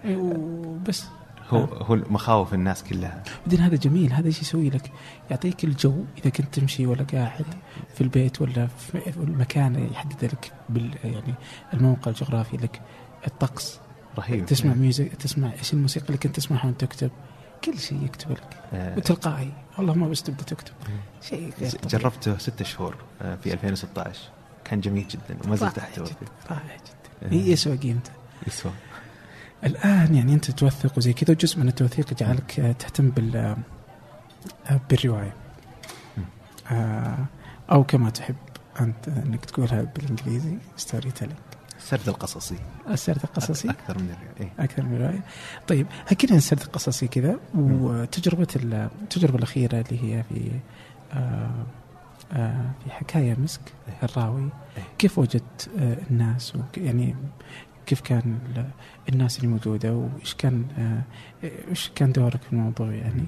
آه، وبس هو هو مخاوف الناس كلها. بعدين هذا جميل هذا إيش يسوي لك؟ يعطيك الجو إذا كنت تمشي ولا قاعد في البيت ولا في المكان يحدد لك بال يعني الموقع الجغرافي لك الطقس. رهيب. تسمع ميوزك تسمع إيش الموسيقى اللي كنت تسمعها وأنت تكتب؟ كل شيء يكتب لك. آه، وتلقائي. والله ما بس تبدأ تكتب. شيء. جربته ستة شهور آه، في 2016 كان جميل جدا وما زلت رائع أحتوى جدا فيه. رائع جدا. آه. هي يسوى قيمته يسوى الآن يعني أنت توثق وزي كذا جزء من التوثيق يجعلك آه، تهتم بال آه، بالرواية. آه، أو كما تحب أنت إنك تقولها بالإنجليزي storytelling السرد القصصي. السرد القصصي؟ أكثر من الرواية إيه؟ أكثر من روايه طيب حكينا عن السرد القصصي كذا وتجربة ال- التجربة الأخيرة اللي هي في آه آه في حكاية مسك إيه. الراوي. إيه. كيف وجدت آه الناس يعني كيف كان الناس اللي موجوده وإيش كان آه إيش كان دورك في الموضوع يعني؟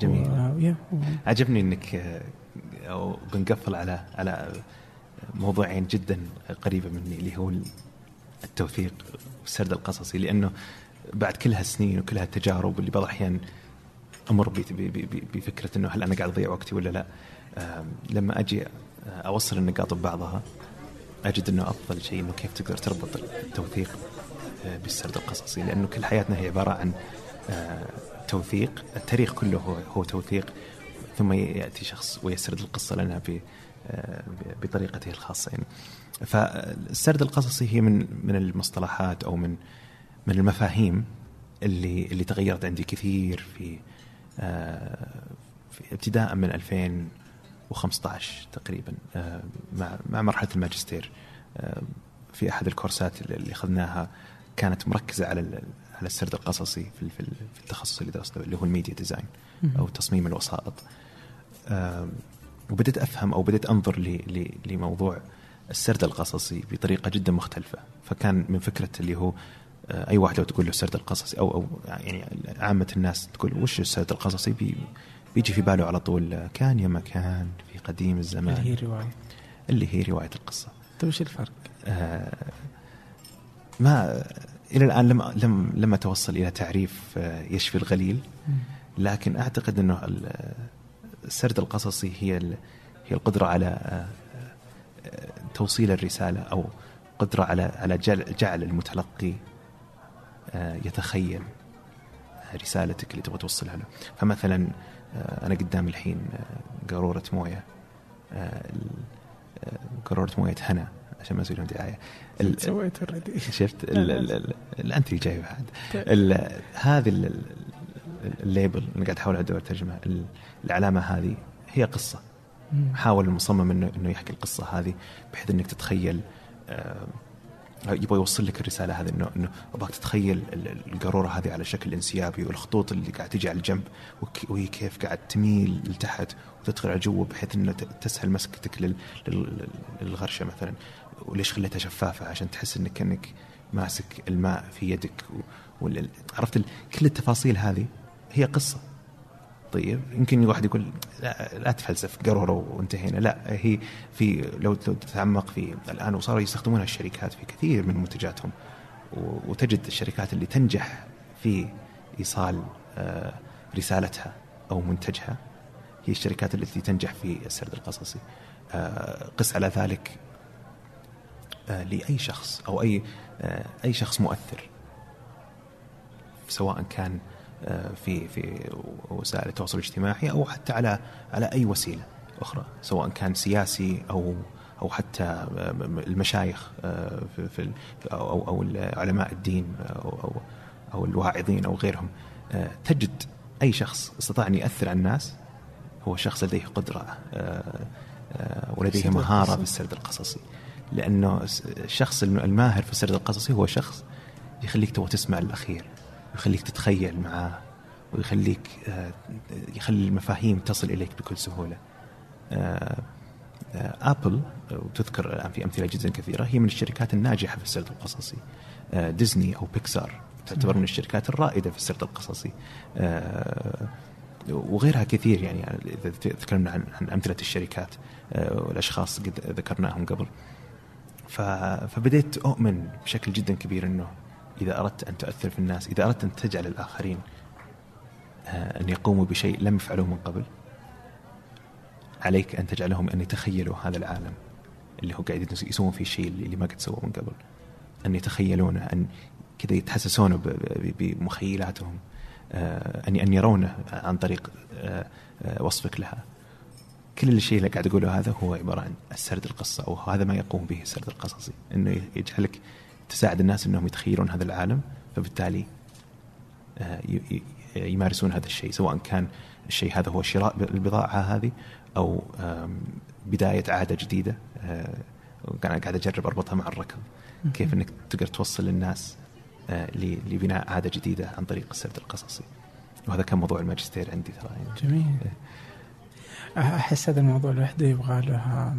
جميل. و- يا، و- عجبني إنك آه، أو بنقفل على على موضوعين جدا قريبة مني اللي هو التوثيق والسرد القصصي لأنه بعد كل هالسنين وكل هالتجارب اللي بعض الأحيان أمر بفكرة إنه هل أنا قاعد أضيع وقتي ولا لا. لما أجي أوصل النقاط ببعضها أجد إنه أفضل شيء إنه كيف تقدر تربط التوثيق آه، بالسرد القصصي لأنه كل حياتنا هي عبارة عن آه، توثيق. التاريخ كله هو توثيق. ثم يأتي شخص ويسرد القصة لنا آه، بطريقته الخاصة يعني. فالسرد القصصي هي من من المصطلحات أو من من المفاهيم اللي اللي تغيرت عندي كثير في آه، في ابتداء من 2015 تقريبا مع مع مرحلة الماجستير في أحد الكورسات اللي أخذناها كانت مركزة على على السرد القصصي في في ال- في التخصص اللي درسته اللي هو ال media design أو تصميم الوسائط. وبدأت أفهم أو بدأت ل- لموضوع السرد القصصي بطريقة جدا مختلفة. فكان من فكرة اللي هو آه، أي واحد لو تقول له السرد القصصي أو أو يعني عامة الناس تقول وش السرد القصصي؟ بي بيجي في باله على طول آه، كان يا مكان في قديم الزمان. اللي هي رواية. اللي هي رواية القصة. طيب إيش الفرق؟ آه، ما إلى الآن لم لم لم أتوصل إلى تعريف آه، يشفي الغليل. لكن أعتقد إنه ال- السرد القصصي هي هي القدرة على آه، آه، توصيل الرسالة أو قدرة على على جعل المتلقي يتخيل رسالتك اللي تبغى توصلها له. فمثلا أنا قدام الحين قارورة موية قارورة موية هنا عشان ما أسوي لهم دعاية. سويت already [laughs] شفت أنت اللي جاي بعد ال- هذه ال- ال- ال label اللي قاعد احاول أدور ترجمة. ال- العلامة هذه هي قصة. حاول المصمم انه إنه يحكي القصة هذه بحيث إنك تتخيل آه، يبغى يوصل لك الرسالة هذه انه إنه أبغاك تتخيل ال- ال- القاروره هذه على شكل انسيابي والخطوط اللي قاعد تجي على الجنب وهي كيف قاعد تميل لتحت وتدخل على جوا بحيث إنه تسهل مسكتك لل- لل- للغرشة مثلا. وليش خليتها شفافة؟ عشان تحس انك كانك ماسك الماء في يدك و- وال- عرفت كل التفاصيل هذه هي قصة. طيب يمكن واحد يقول لا, لا تفلسف قروره وانتهينا. لا هي في لو تتعمق في الآن وصاروا يستخدمونها الشركات في كثير من منتجاتهم. وتجد الشركات اللي تنجح في إيصال آه، رسالتها أو منتجها هي الشركات التي تنجح في السرد القصصي. آه، قس على ذلك آه، لأي شخص أو أي آه، أي شخص مؤثر. سواء كان آه، في في وسائل التواصل الاجتماعي أو حتى على على أي وسيلة أخرى سواء كان سياسي أو أو حتى المشايخ في أو أو أو علماء الدين أو أو الواعظين أو غيرهم. تجد أي شخص استطاع أن ياثر على الناس هو شخص لديه قدرة ولديه مهارة. في السرد القصصي. لأنه الشخص الماهر في السرد القصصي هو شخص يخليك تبغى تسمع الأخير ويخليك تتخيل معاه ويخليك آه، يخلي المفاهيم تصل إليك بكل سهولة. آه، آه، آبل وتذكر الآن في أمثلة جدا كثيرة هي من الشركات الناجحة في السرد القصصي. ديزني أو بيكسار تعتبر من الشركات الرائدة في السرد القصصي. وغيرها كثير يعني إذا تكلمنا عن أمثلة الشركات والأشخاص قد ذكرناهم قبل. فبديت أؤمن بشكل جدا كبير إنه إذا أردت أن تؤثر في الناس، إذا أردت أن تجعل الآخرين آه، أن يقوموا بشيء لم يفعلوه من قبل عليك أن تجعلهم أن يتخيلوا هذا العالم اللي هو قاعد يسوون فيه الشيء اللي ما قد سووه من قبل. أن يتخيلونه أن كذا يتحسسونه بمخيلاتهم آه، ان أن يرونه عن طريق آه، وصفك لها. كل الشيء اللي قاعد اقوله هذا هو عبارة عن السرد القصة أو هذا ما يقوم به السرد القصصي إنه يجعلك تساعد الناس إنهم يتخيلون هذا العالم فبالتالي آه، يمارسون هذا الشيء سواء كان الشيء هذا هو شراء البضاعة هذه أو آم، بداية عادة جديدة آه، وقاعد قاعد أجرب أربطها مع الركض. كيف أنك تقدر توصل للناس آه، لبناء عادة جديدة عن طريق السرد القصصي. وهذا كان موضوع الماجستير عندي ترى. يعني. جميل أحس هذا الموضوع لوحده يبغى له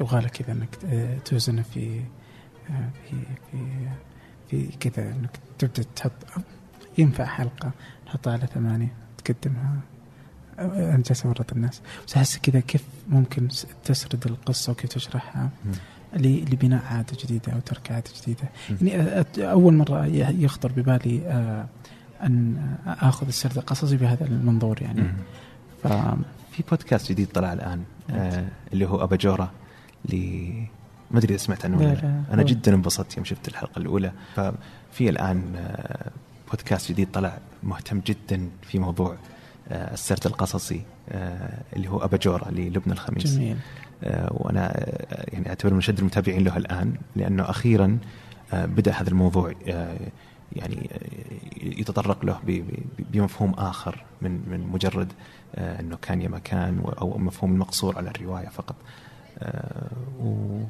يبغى له كذا إنك توزنه في في في في كذا إنك تبدأ تحط ينفع حلقة نحطها على ثمانية تقدمها أنا جالس اورط الناس. بس أحس كذا كيف ممكن تسرد القصة وكيف تشرحها لبناء عادة جديدة أو ترك عادة جديدة. يعني أول مرة يخطر ببالي آه، أن أخذ السرد القصصي بهذا المنظور يعني. في بودكاست جديد طلع الآن آه اللي هو اباجوره ل ما أدري إذا سمعت عنه لا، ولا لا،. أنا جدا انبسطت يوم شفت الحلقة الأولى. ففي الآن آه بودكاست جديد طلع مهتم جدا في موضوع آه السرد القصصي آه اللي هو اباجوره للبنى الخميس. جميل. آه، وأنا آه، يعني أعتبر من اشد المتابعين له الآن لأنه أخيرا بدأ هذا الموضوع يعني يتطرق له بمفهوم آخر من من مجرد آه، إنه كان يا ما كان و- أو مفهوم المقصور على الرواية فقط آه، و-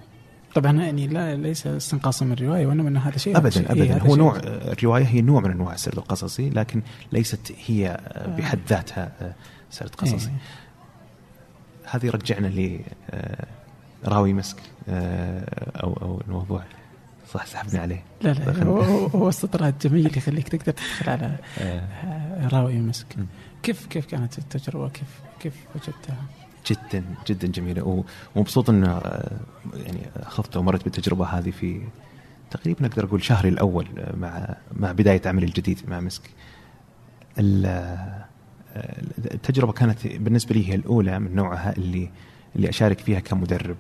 طبعا يعني لا ليس استنقاصا من الرواية وإنما ان هذا شيء. ابدا إيه، ابدا هذا هو. نوع الرواية هي نوع من أنواع السرد القصصي لكن ليست هي آه، بحد ذاتها سرد قصصي إيه. هذه رجعنا ل راوي مسك أو أو الموضوع صح سحبني عليه لا لا. هو, استطراد جميل يخليك تقدر تدخل على راوي مسك. كيف كيف كانت التجربة كيف كيف وجدتها؟ جدا جدا جميلة ومبسوط انه آه، يعني أخذت ومرت بالتجربة هذه في تقريبا أقدر أقول شهري الأول آه، مع مع بداية عملي الجديد مع مسك. آه، التجربة كانت بالنسبة لي هي الأولى من نوعها اللي اللي أشارك فيها كمدرب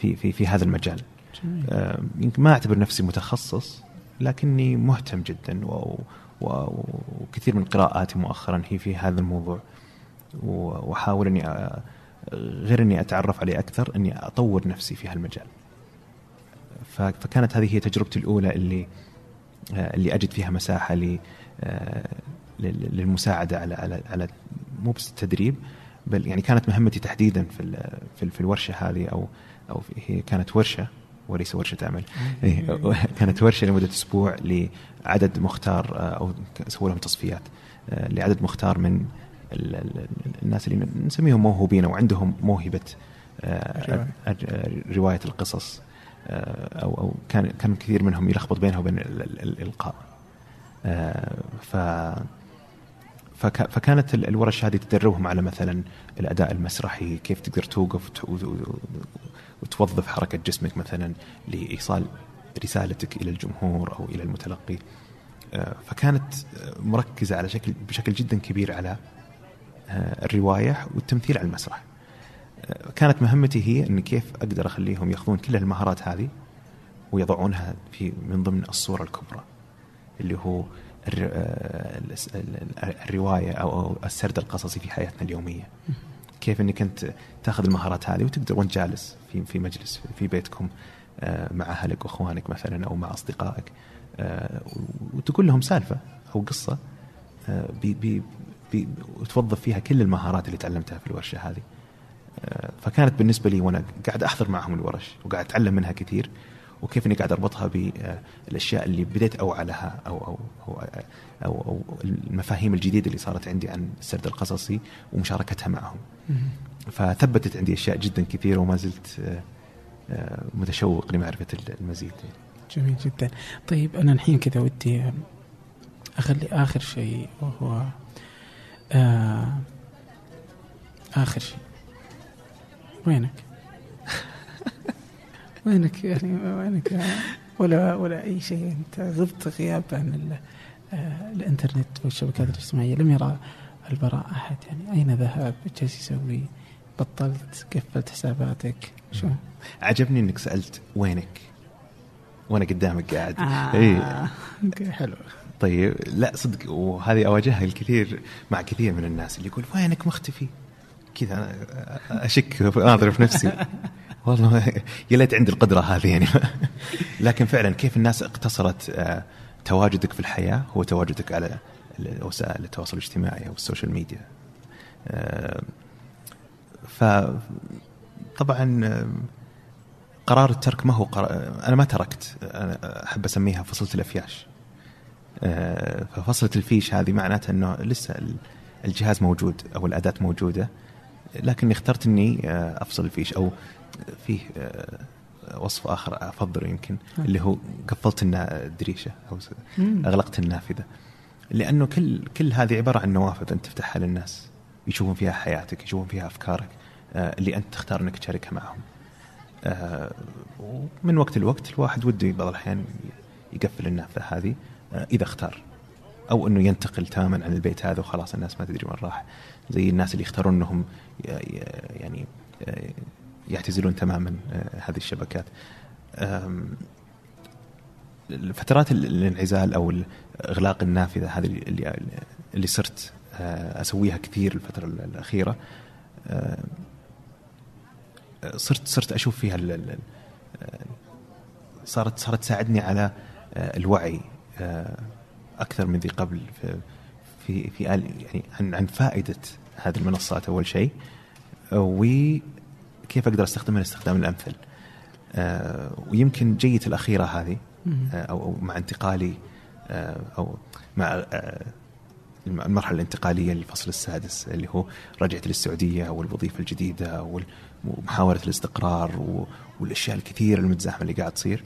في في في هذا المجال. جميل ما أعتبر نفسي متخصص لكني مهتم جدا و- وكثير من قراءاتي مؤخرا هي في هذا الموضوع وأحاول إني غير إني أتعرف عليه أكثر إني أطور نفسي في هالمجال. فكانت هذه هي تجربتي الأولى اللي اللي أجد فيها مساحة ل آه، لل- للمساعدة على على على مو بس التدريب بل يعني كانت مهمتي تحديدا في في ال- في الورشة هذه أو أو هي كانت ورشة وليس ورشة عمل. إيه، كانت ورشة لمدة أسبوع لعدد مختار آه، أو سووا لهم تصفيات آه، لعدد مختار من ال- ال- الناس اللي نسميهم موهوبين أو عندهم موهبة آه، رواية القصص أو أو كان كان كثير منهم يلخبط بينها وبين ال- ال- الإلقاء. ف فك- فكانت ال- الورش هذه تدربهم على مثلا الأداء المسرحي كيف تقدر توقف وتوظف حركة جسمك مثلا لإيصال رسالتك إلى الجمهور أو إلى المتلقي. آه، فكانت مركزة على شكل بشكل جدا كبير على آه، الرواية والتمثيل على المسرح. آه، كانت مهمتي هي إن كيف أقدر أخليهم يأخذون كل المهارات هذه ويضعونها في من ضمن الصورة الكبرى اللي هو الر- الس- ال- ال- الرواية أو أو السرد القصصي في حياتنا اليومية. كيف إنك أنت تأخذ المهارات هذه وتقدر وأنت جالس في في مجلس في بيتكم آه، مع أهلك وأخوانك مثلا أو مع أصدقائك آه، وتقول لهم سالفة أو قصة آه، بي بي بي وتوظف فيها كل المهارات اللي تعلمتها في الورشة هذه. فكانت بالنسبة لي وأنا قاعد أحضر معهم الورش وقاعد أتعلم منها كثير وكيف إني قاعد أربطها بالأشياء اللي بديت أوعى لها أو أو أو أو, أو المفاهيم الجديدة اللي صارت عندي عن السرد القصصي ومشاركتها معهم. فثبتت عندي أشياء جدا كثيرة وما زلت آه، آه، متشوق لمعرفة المزيد. جميل جدا طيب أنا الحين كذا ودي أخلي آخر شيء وهو آه آخر شيء وينك؟ وينك يعني وينك ولا ولا أي شيء أنت غبت غياب عن آه، الإنترنت والشبكات الاجتماعية لم يرى البراء أحد يعني أين ذهب؟ إيش جالس يسوي؟ بطلت قفلت حساباتك شو؟ عجبني إنك سألت وينك؟ وأنا قدامك قاعد. آه. أوكي حلو طيب لا صدق وهذه أواجهها الكثير مع كثير من الناس اللي يقول وينك مختفي؟ كذا أشك اناظر في نفسي [laughs] والله [laughs] يا ليت عندي القدرة هذه يعني. [laughs] لكن فعلا كيف الناس اقتصرت آه، تواجدك في الحياة هو تواجدك على وسائل التواصل الاجتماعي أو ال social media. آه، ف طبعا آه، قرار الترك ما هو قرار أنا ما تركت أنا أحب أسميها فصلت الأفياش. ففصلة الفيش هذه معناتها إنه لسه الجهاز موجود أو الأداة موجودة لكني اخترت إني أفصل الفيش أو فيه آه، وصف آخر أفضله يمكن. اللي هو قفلت الدريشة أو أغلقت النافذة. لأنه كل كل هذه عبارة عن نوافذ أنت تفتحها للناس. يشوفون فيها حياتك يشوفون فيها أفكارك آه، اللي أنت تختار إنك تشاركها معهم. آه، ومن وقت لوقت الواحد وده بعض الأحيان يقفل النافذة هذه إذا اختار. أو إنه ينتقل تماما عن البيت هذا وخلاص الناس ما تدري وين راح. زي الناس اللي يختارون إنهم يعني يعتزلون تماما آه، هذه الشبكات. فترات الانعزال أو اغلاق النافذة هذه اللي اللي صرت آه، أسويها كثير الفترة الأخيرة صرت صرت أشوف فيها صارت صارت تساعدني على آه، الوعي أكثر من ذي قبل في في في يعني عن عن فائدة هذه المنصات أول شيء. و كيف أقدر استخدمها الاستخدام الأمثل؟ آه ويمكن جيتي الأخيرة هذه آه أو مع انتقالي آه أو مع المرحلة الانتقالية للفصل السادس اللي هو رجعت للسعودية والوظيفة الجديدة ومحاولة الاستقرار والأشياء الكثيرة المتزاحمة اللي قاعد تصير.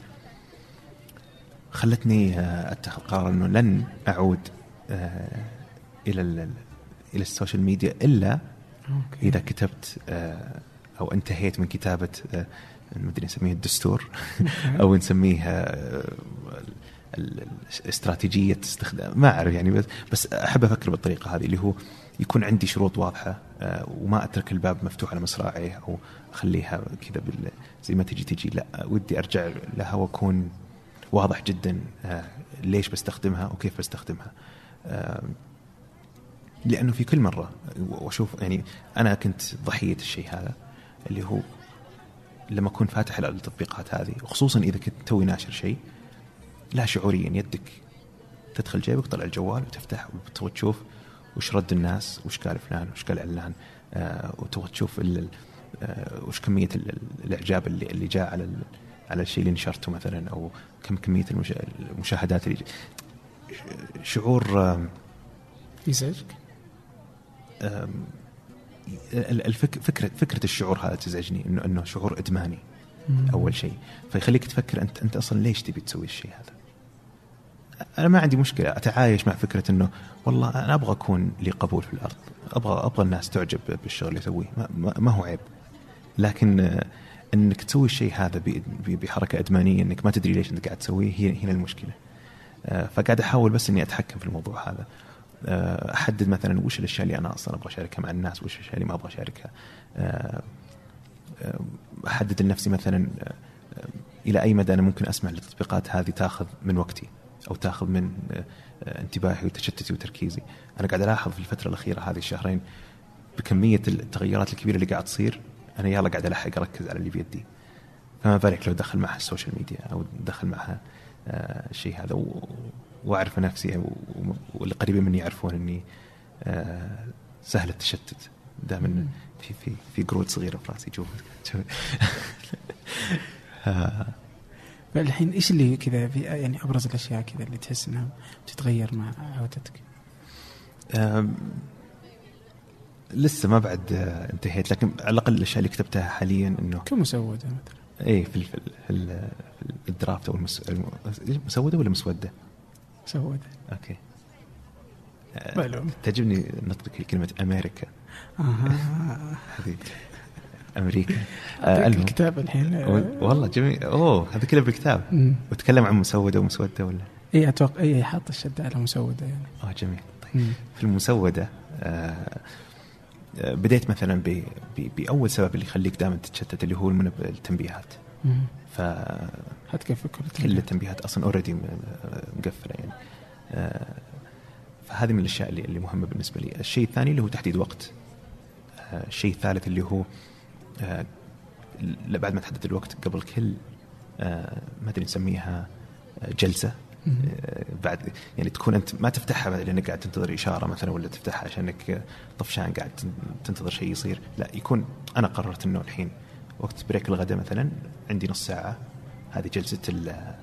خلتني أتخذ قرار إنه لن أعود إلى إلى السوشيال ميديا إلا إذا كتبت أو انتهيت من كتابة آه، ما أدري نسميه الدستور أو نسميه آه، استراتيجية استخدام ما أعرف يعني بس بس أحب أفكر بالطريقة هذه اللي هو يكون عندي شروط واضحة آه، وما أترك الباب مفتوح على مصراعيه أو أخليها كذا زي ما تجي تجي لا ودي أرجع لها وأكون واضح جدا ليش بستخدمها وكيف بستخدمها لأنه في كل مرة وأشوف يعني أنا كنت ضحية الشيء هذا. اللي هو لما أكون فاتح التطبيقات هذه وخصوصا إذا كنت توي ناشر شيء لا شعوريا يدك تدخل جيبك تطلع الجوال وتفتح وتبغى تشوف وش رد الناس وش قال فلان وش قال علان آه وتبغى تشوف آه وش كمية الإعجاب اللي اللي جاء على على الشيء اللي نشرته مثلا أو كم كمية المشاهدات اللي شعور آه يزعجك؟ الفك فكره فكرة الشعور هذا تزعجني انه إنه شعور إدماني أول شيء. فيخليك تفكر انت أنت أصلا ليش تبي تسوي الشيء هذا؟ أنا ما عندي مشكلة أتعايش مع فكرة إنه والله أنا أبغى أكون لي قبول في الأرض أبغى أبغى الناس تعجب بالشغل اللي أسويه ما, ما هو عيب. لكن إنك تسوي الشيء هذا بحركة إدمانية إنك ما تدري ليش أنت قاعد تسويه هي هنا المشكلة. آه، فقاعد أحاول بس إني أتحكم في الموضوع هذا. أحدد مثلا وش الأشياء اللي أنا أصلا أبغى أشاركها مع الناس وش الأشياء اللي ما أبغى أشاركها. آه، آه، أحدد لنفسي مثلا إلى أي مدى أنا ممكن اسمح للتطبيقات هذه تاخذ من وقتي أو تاخذ من انتباهي وتشتتي وتركيزي. أنا قاعد ألاحظ في الفترة الأخيرة هذه الشهرين بكمية التغيرات الكبيرة اللي قاعد تصير أنا يلا قاعد ألحق أركز على اللي بيدي. فما بالك لو دخل معها ال social media أو دخل معها الشيء هذا. وأعرف نفسي واللي قريبين مني يعرفون إني آه، سهل التشتت. دائما في في في قرود صغيرة في راسي جوا [laughs] فالحين إيش اللي كذا في يعني أبرز الأشياء كذا اللي تحس إنها تتغير مع عودتك؟ لسه ما بعد آه، انتهيت. لكن على الأقل الأشياء اللي كتبتها حاليا إنه كمسودة مثلا. اي في في, في ال draft أو المسوده ولا مسودة؟ سوده أوكي. معلوم. تعجبني نطقك كلمة أمريكا. أها. هذه أمريكا. آه الكتاب الحين والله جميل. أوه هذا كله بالكتاب. وتكلم عن مسودة ومسودة ولا؟ إي أتوقع إي حاط الشدة على مسودة يعني. آه جميل. طيب. مم. في المسودة آه, آه، بديت مثلا بأول سبب اللي يخليك دائما تتشتت اللي هو التنبيهات. حتكفي كل التنبيهات. أصلا اوريدي مقفلة يعني. آه، فهذه من الأشياء اللي اللي مهمة بالنسبة لي، الشيء الثاني اللي هو تحديد وقت. آه، الشيء الثالث اللي هو آه، بعد ما تحدد الوقت قبل كل ما أدري نسميها جلسة. بعد يعني تكون أنت ما تفتحها لانك قاعد تنتظر إشارة مثلا ولا تفتحها عشانك طفشان قاعد تن- تنتظر شيء يصير. لا يكون أنا قررت إنه الحين وقت break الغداء مثلا عندي نص ساعة. هذه جلسة ال-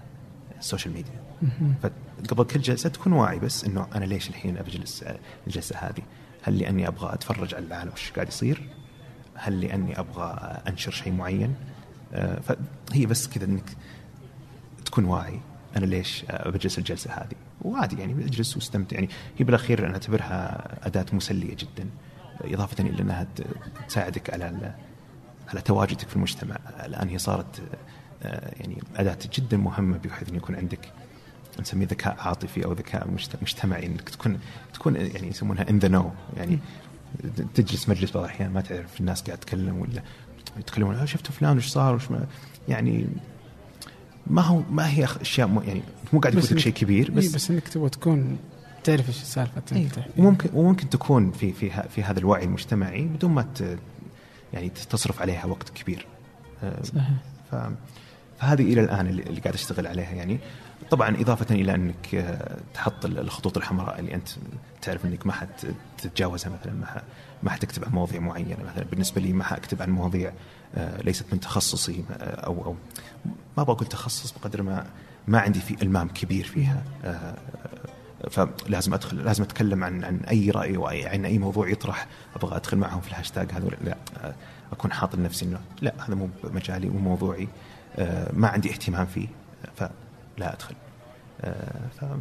ال social media فقبل كل جلسة تكون واعي بس إنه أنا ليش الحين بجلس آه، الجلسة هذه؟ هل لأني أبغى أتفرج على العالم وش قاعد يصير؟ هل لأني أبغى أنشر شيء معين؟ آه، فهي بس كذا إنك تكون واعي. أنا ليش بجلس الجلسة هذه؟ وعادي يعني أجلس واستمتع. يعني هي بالأخير أنا أعتبرها أداة مسلية جدا. إضافة إلى إنها تساعدك على على تواجدك في المجتمع الآن هي صارت آه، يعني أداة جدا مهمة بحيث انه يكون عندك نسميه ذكاء عاطفي أو ذكاء مجت- مجتمعي إنك تكون تكون يعني يسمونها ان ذا نو يعني تجلس مجلس بعض الأحيان ما تعرف الناس قاعد تتكلم ولا يتكلمون "آه، شفتوا فلان وش صار وش ما يعني ما هو ما هي أشياء مو يعني مو قاعد يفوتك إنك- شيء كبير بس, بس, بس إنك تبغى تكون تعرف إيش السالفه. تنفتح وممكن وممكن تكون في في في هذا الوعي المجتمعي بدون ما يعني تصرف عليها وقت كبير. آه، صحيح. فهذه إلى الآن اللي قاعد أشتغل عليها يعني. طبعا إضافة إلى أنك آه، تحط ال- الخطوط الحمراء اللي أنت تعرف إنك ما حتتجاوزها مثلا ما ما حتكتب عن مواضيع معينة. مثلا بالنسبة لي ما حأكتب عن مواضيع آه، ليست من تخصصي أو أو ما بقول تخصص بقدر ما ما عندي في إلمام كبير فيها. فلازم أدخل لازم أتكلم عن عن أي رأي وأي عن أي موضوع يطرح أبغى أدخل معهم في الهاشتاج هذا ولا لا أكون حاط لنفسي إنه لا هذا مو مجالي مو موضوعي. آه، ما عندي اهتمام فيه فلا أدخل. آه، فهذه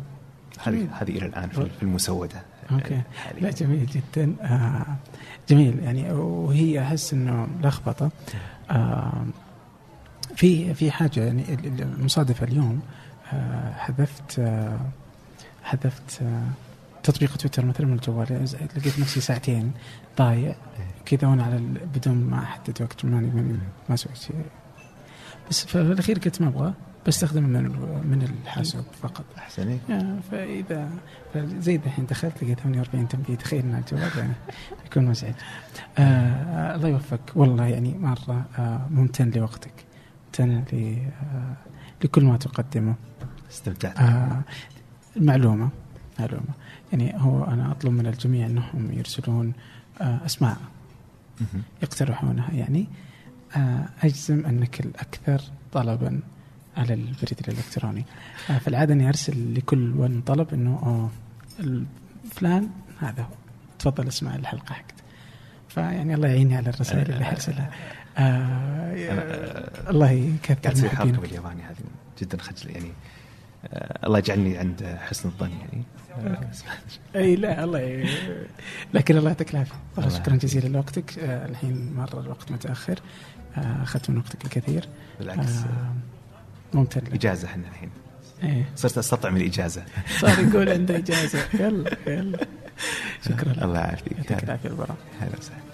جميل. هذه إلى الآن في المسودة أوكي. حالياً. لا جميل جدا. آه جميل. يعني وهي أحس إنه لخبطة. آه في في حاجة يعني ال- ال- المصادفة اليوم آه حذفت آه حذفت آه تطبيق تويتر مثلا من الجوال يعني لقيت نفسي ساعتين ضايع كذا وأنا على بدون ما أحدد وقت ماني ماني- ما سويت شيء. بس في الأخير قلت ما أبغى بستخدم من من الحاسوب فقط. احسن إيه؟ آه، فإذا زي الحين دخلت لقيت 48 تنبيه تخيل إن الجوال يعني يكون مزعج. آه آه، الله يوفقك. والله يعني مرة آه ممتن لوقتك. ممتن آه لكل ما تقدمه. استمتعت. آه معلومه معلومة. يعني هو أنا أطلب من الجميع أنهم يرسلون آه أسماء مهم. يقترحونها. يعني آه، أجزم أنك الأكثر طلبا على البريد الإلكتروني. آه، في العادة أني أرسل لكل ون طلب أنه فلان هذا هو. تفضل اسمع الحلقة حقت. فيعني الله يعيني على الرسائل اللي حرسلها آه أنا- الله قاعد يكثر حلقه محبينك بالياباني هذه جدا خجل. يعني الله يجعلني عند حسن الظن يعني. آه، أي لا الله ي... لكن الله يعطيك العافية. والله الله شكرا جزيلا لوقتك. آه الحين مر الوقت متأخر. آه أخذت من وقتك الكثير. بالعكس. آه ممتن لك. إجازة إحنا الحين. إيه. صرت أستطعم الإجازة. صار يقول عنده إجازة. يلا يلا. [laughs] شكرا. لك الله يعافيك. يعطيك العافية البراء هلا وسهلا.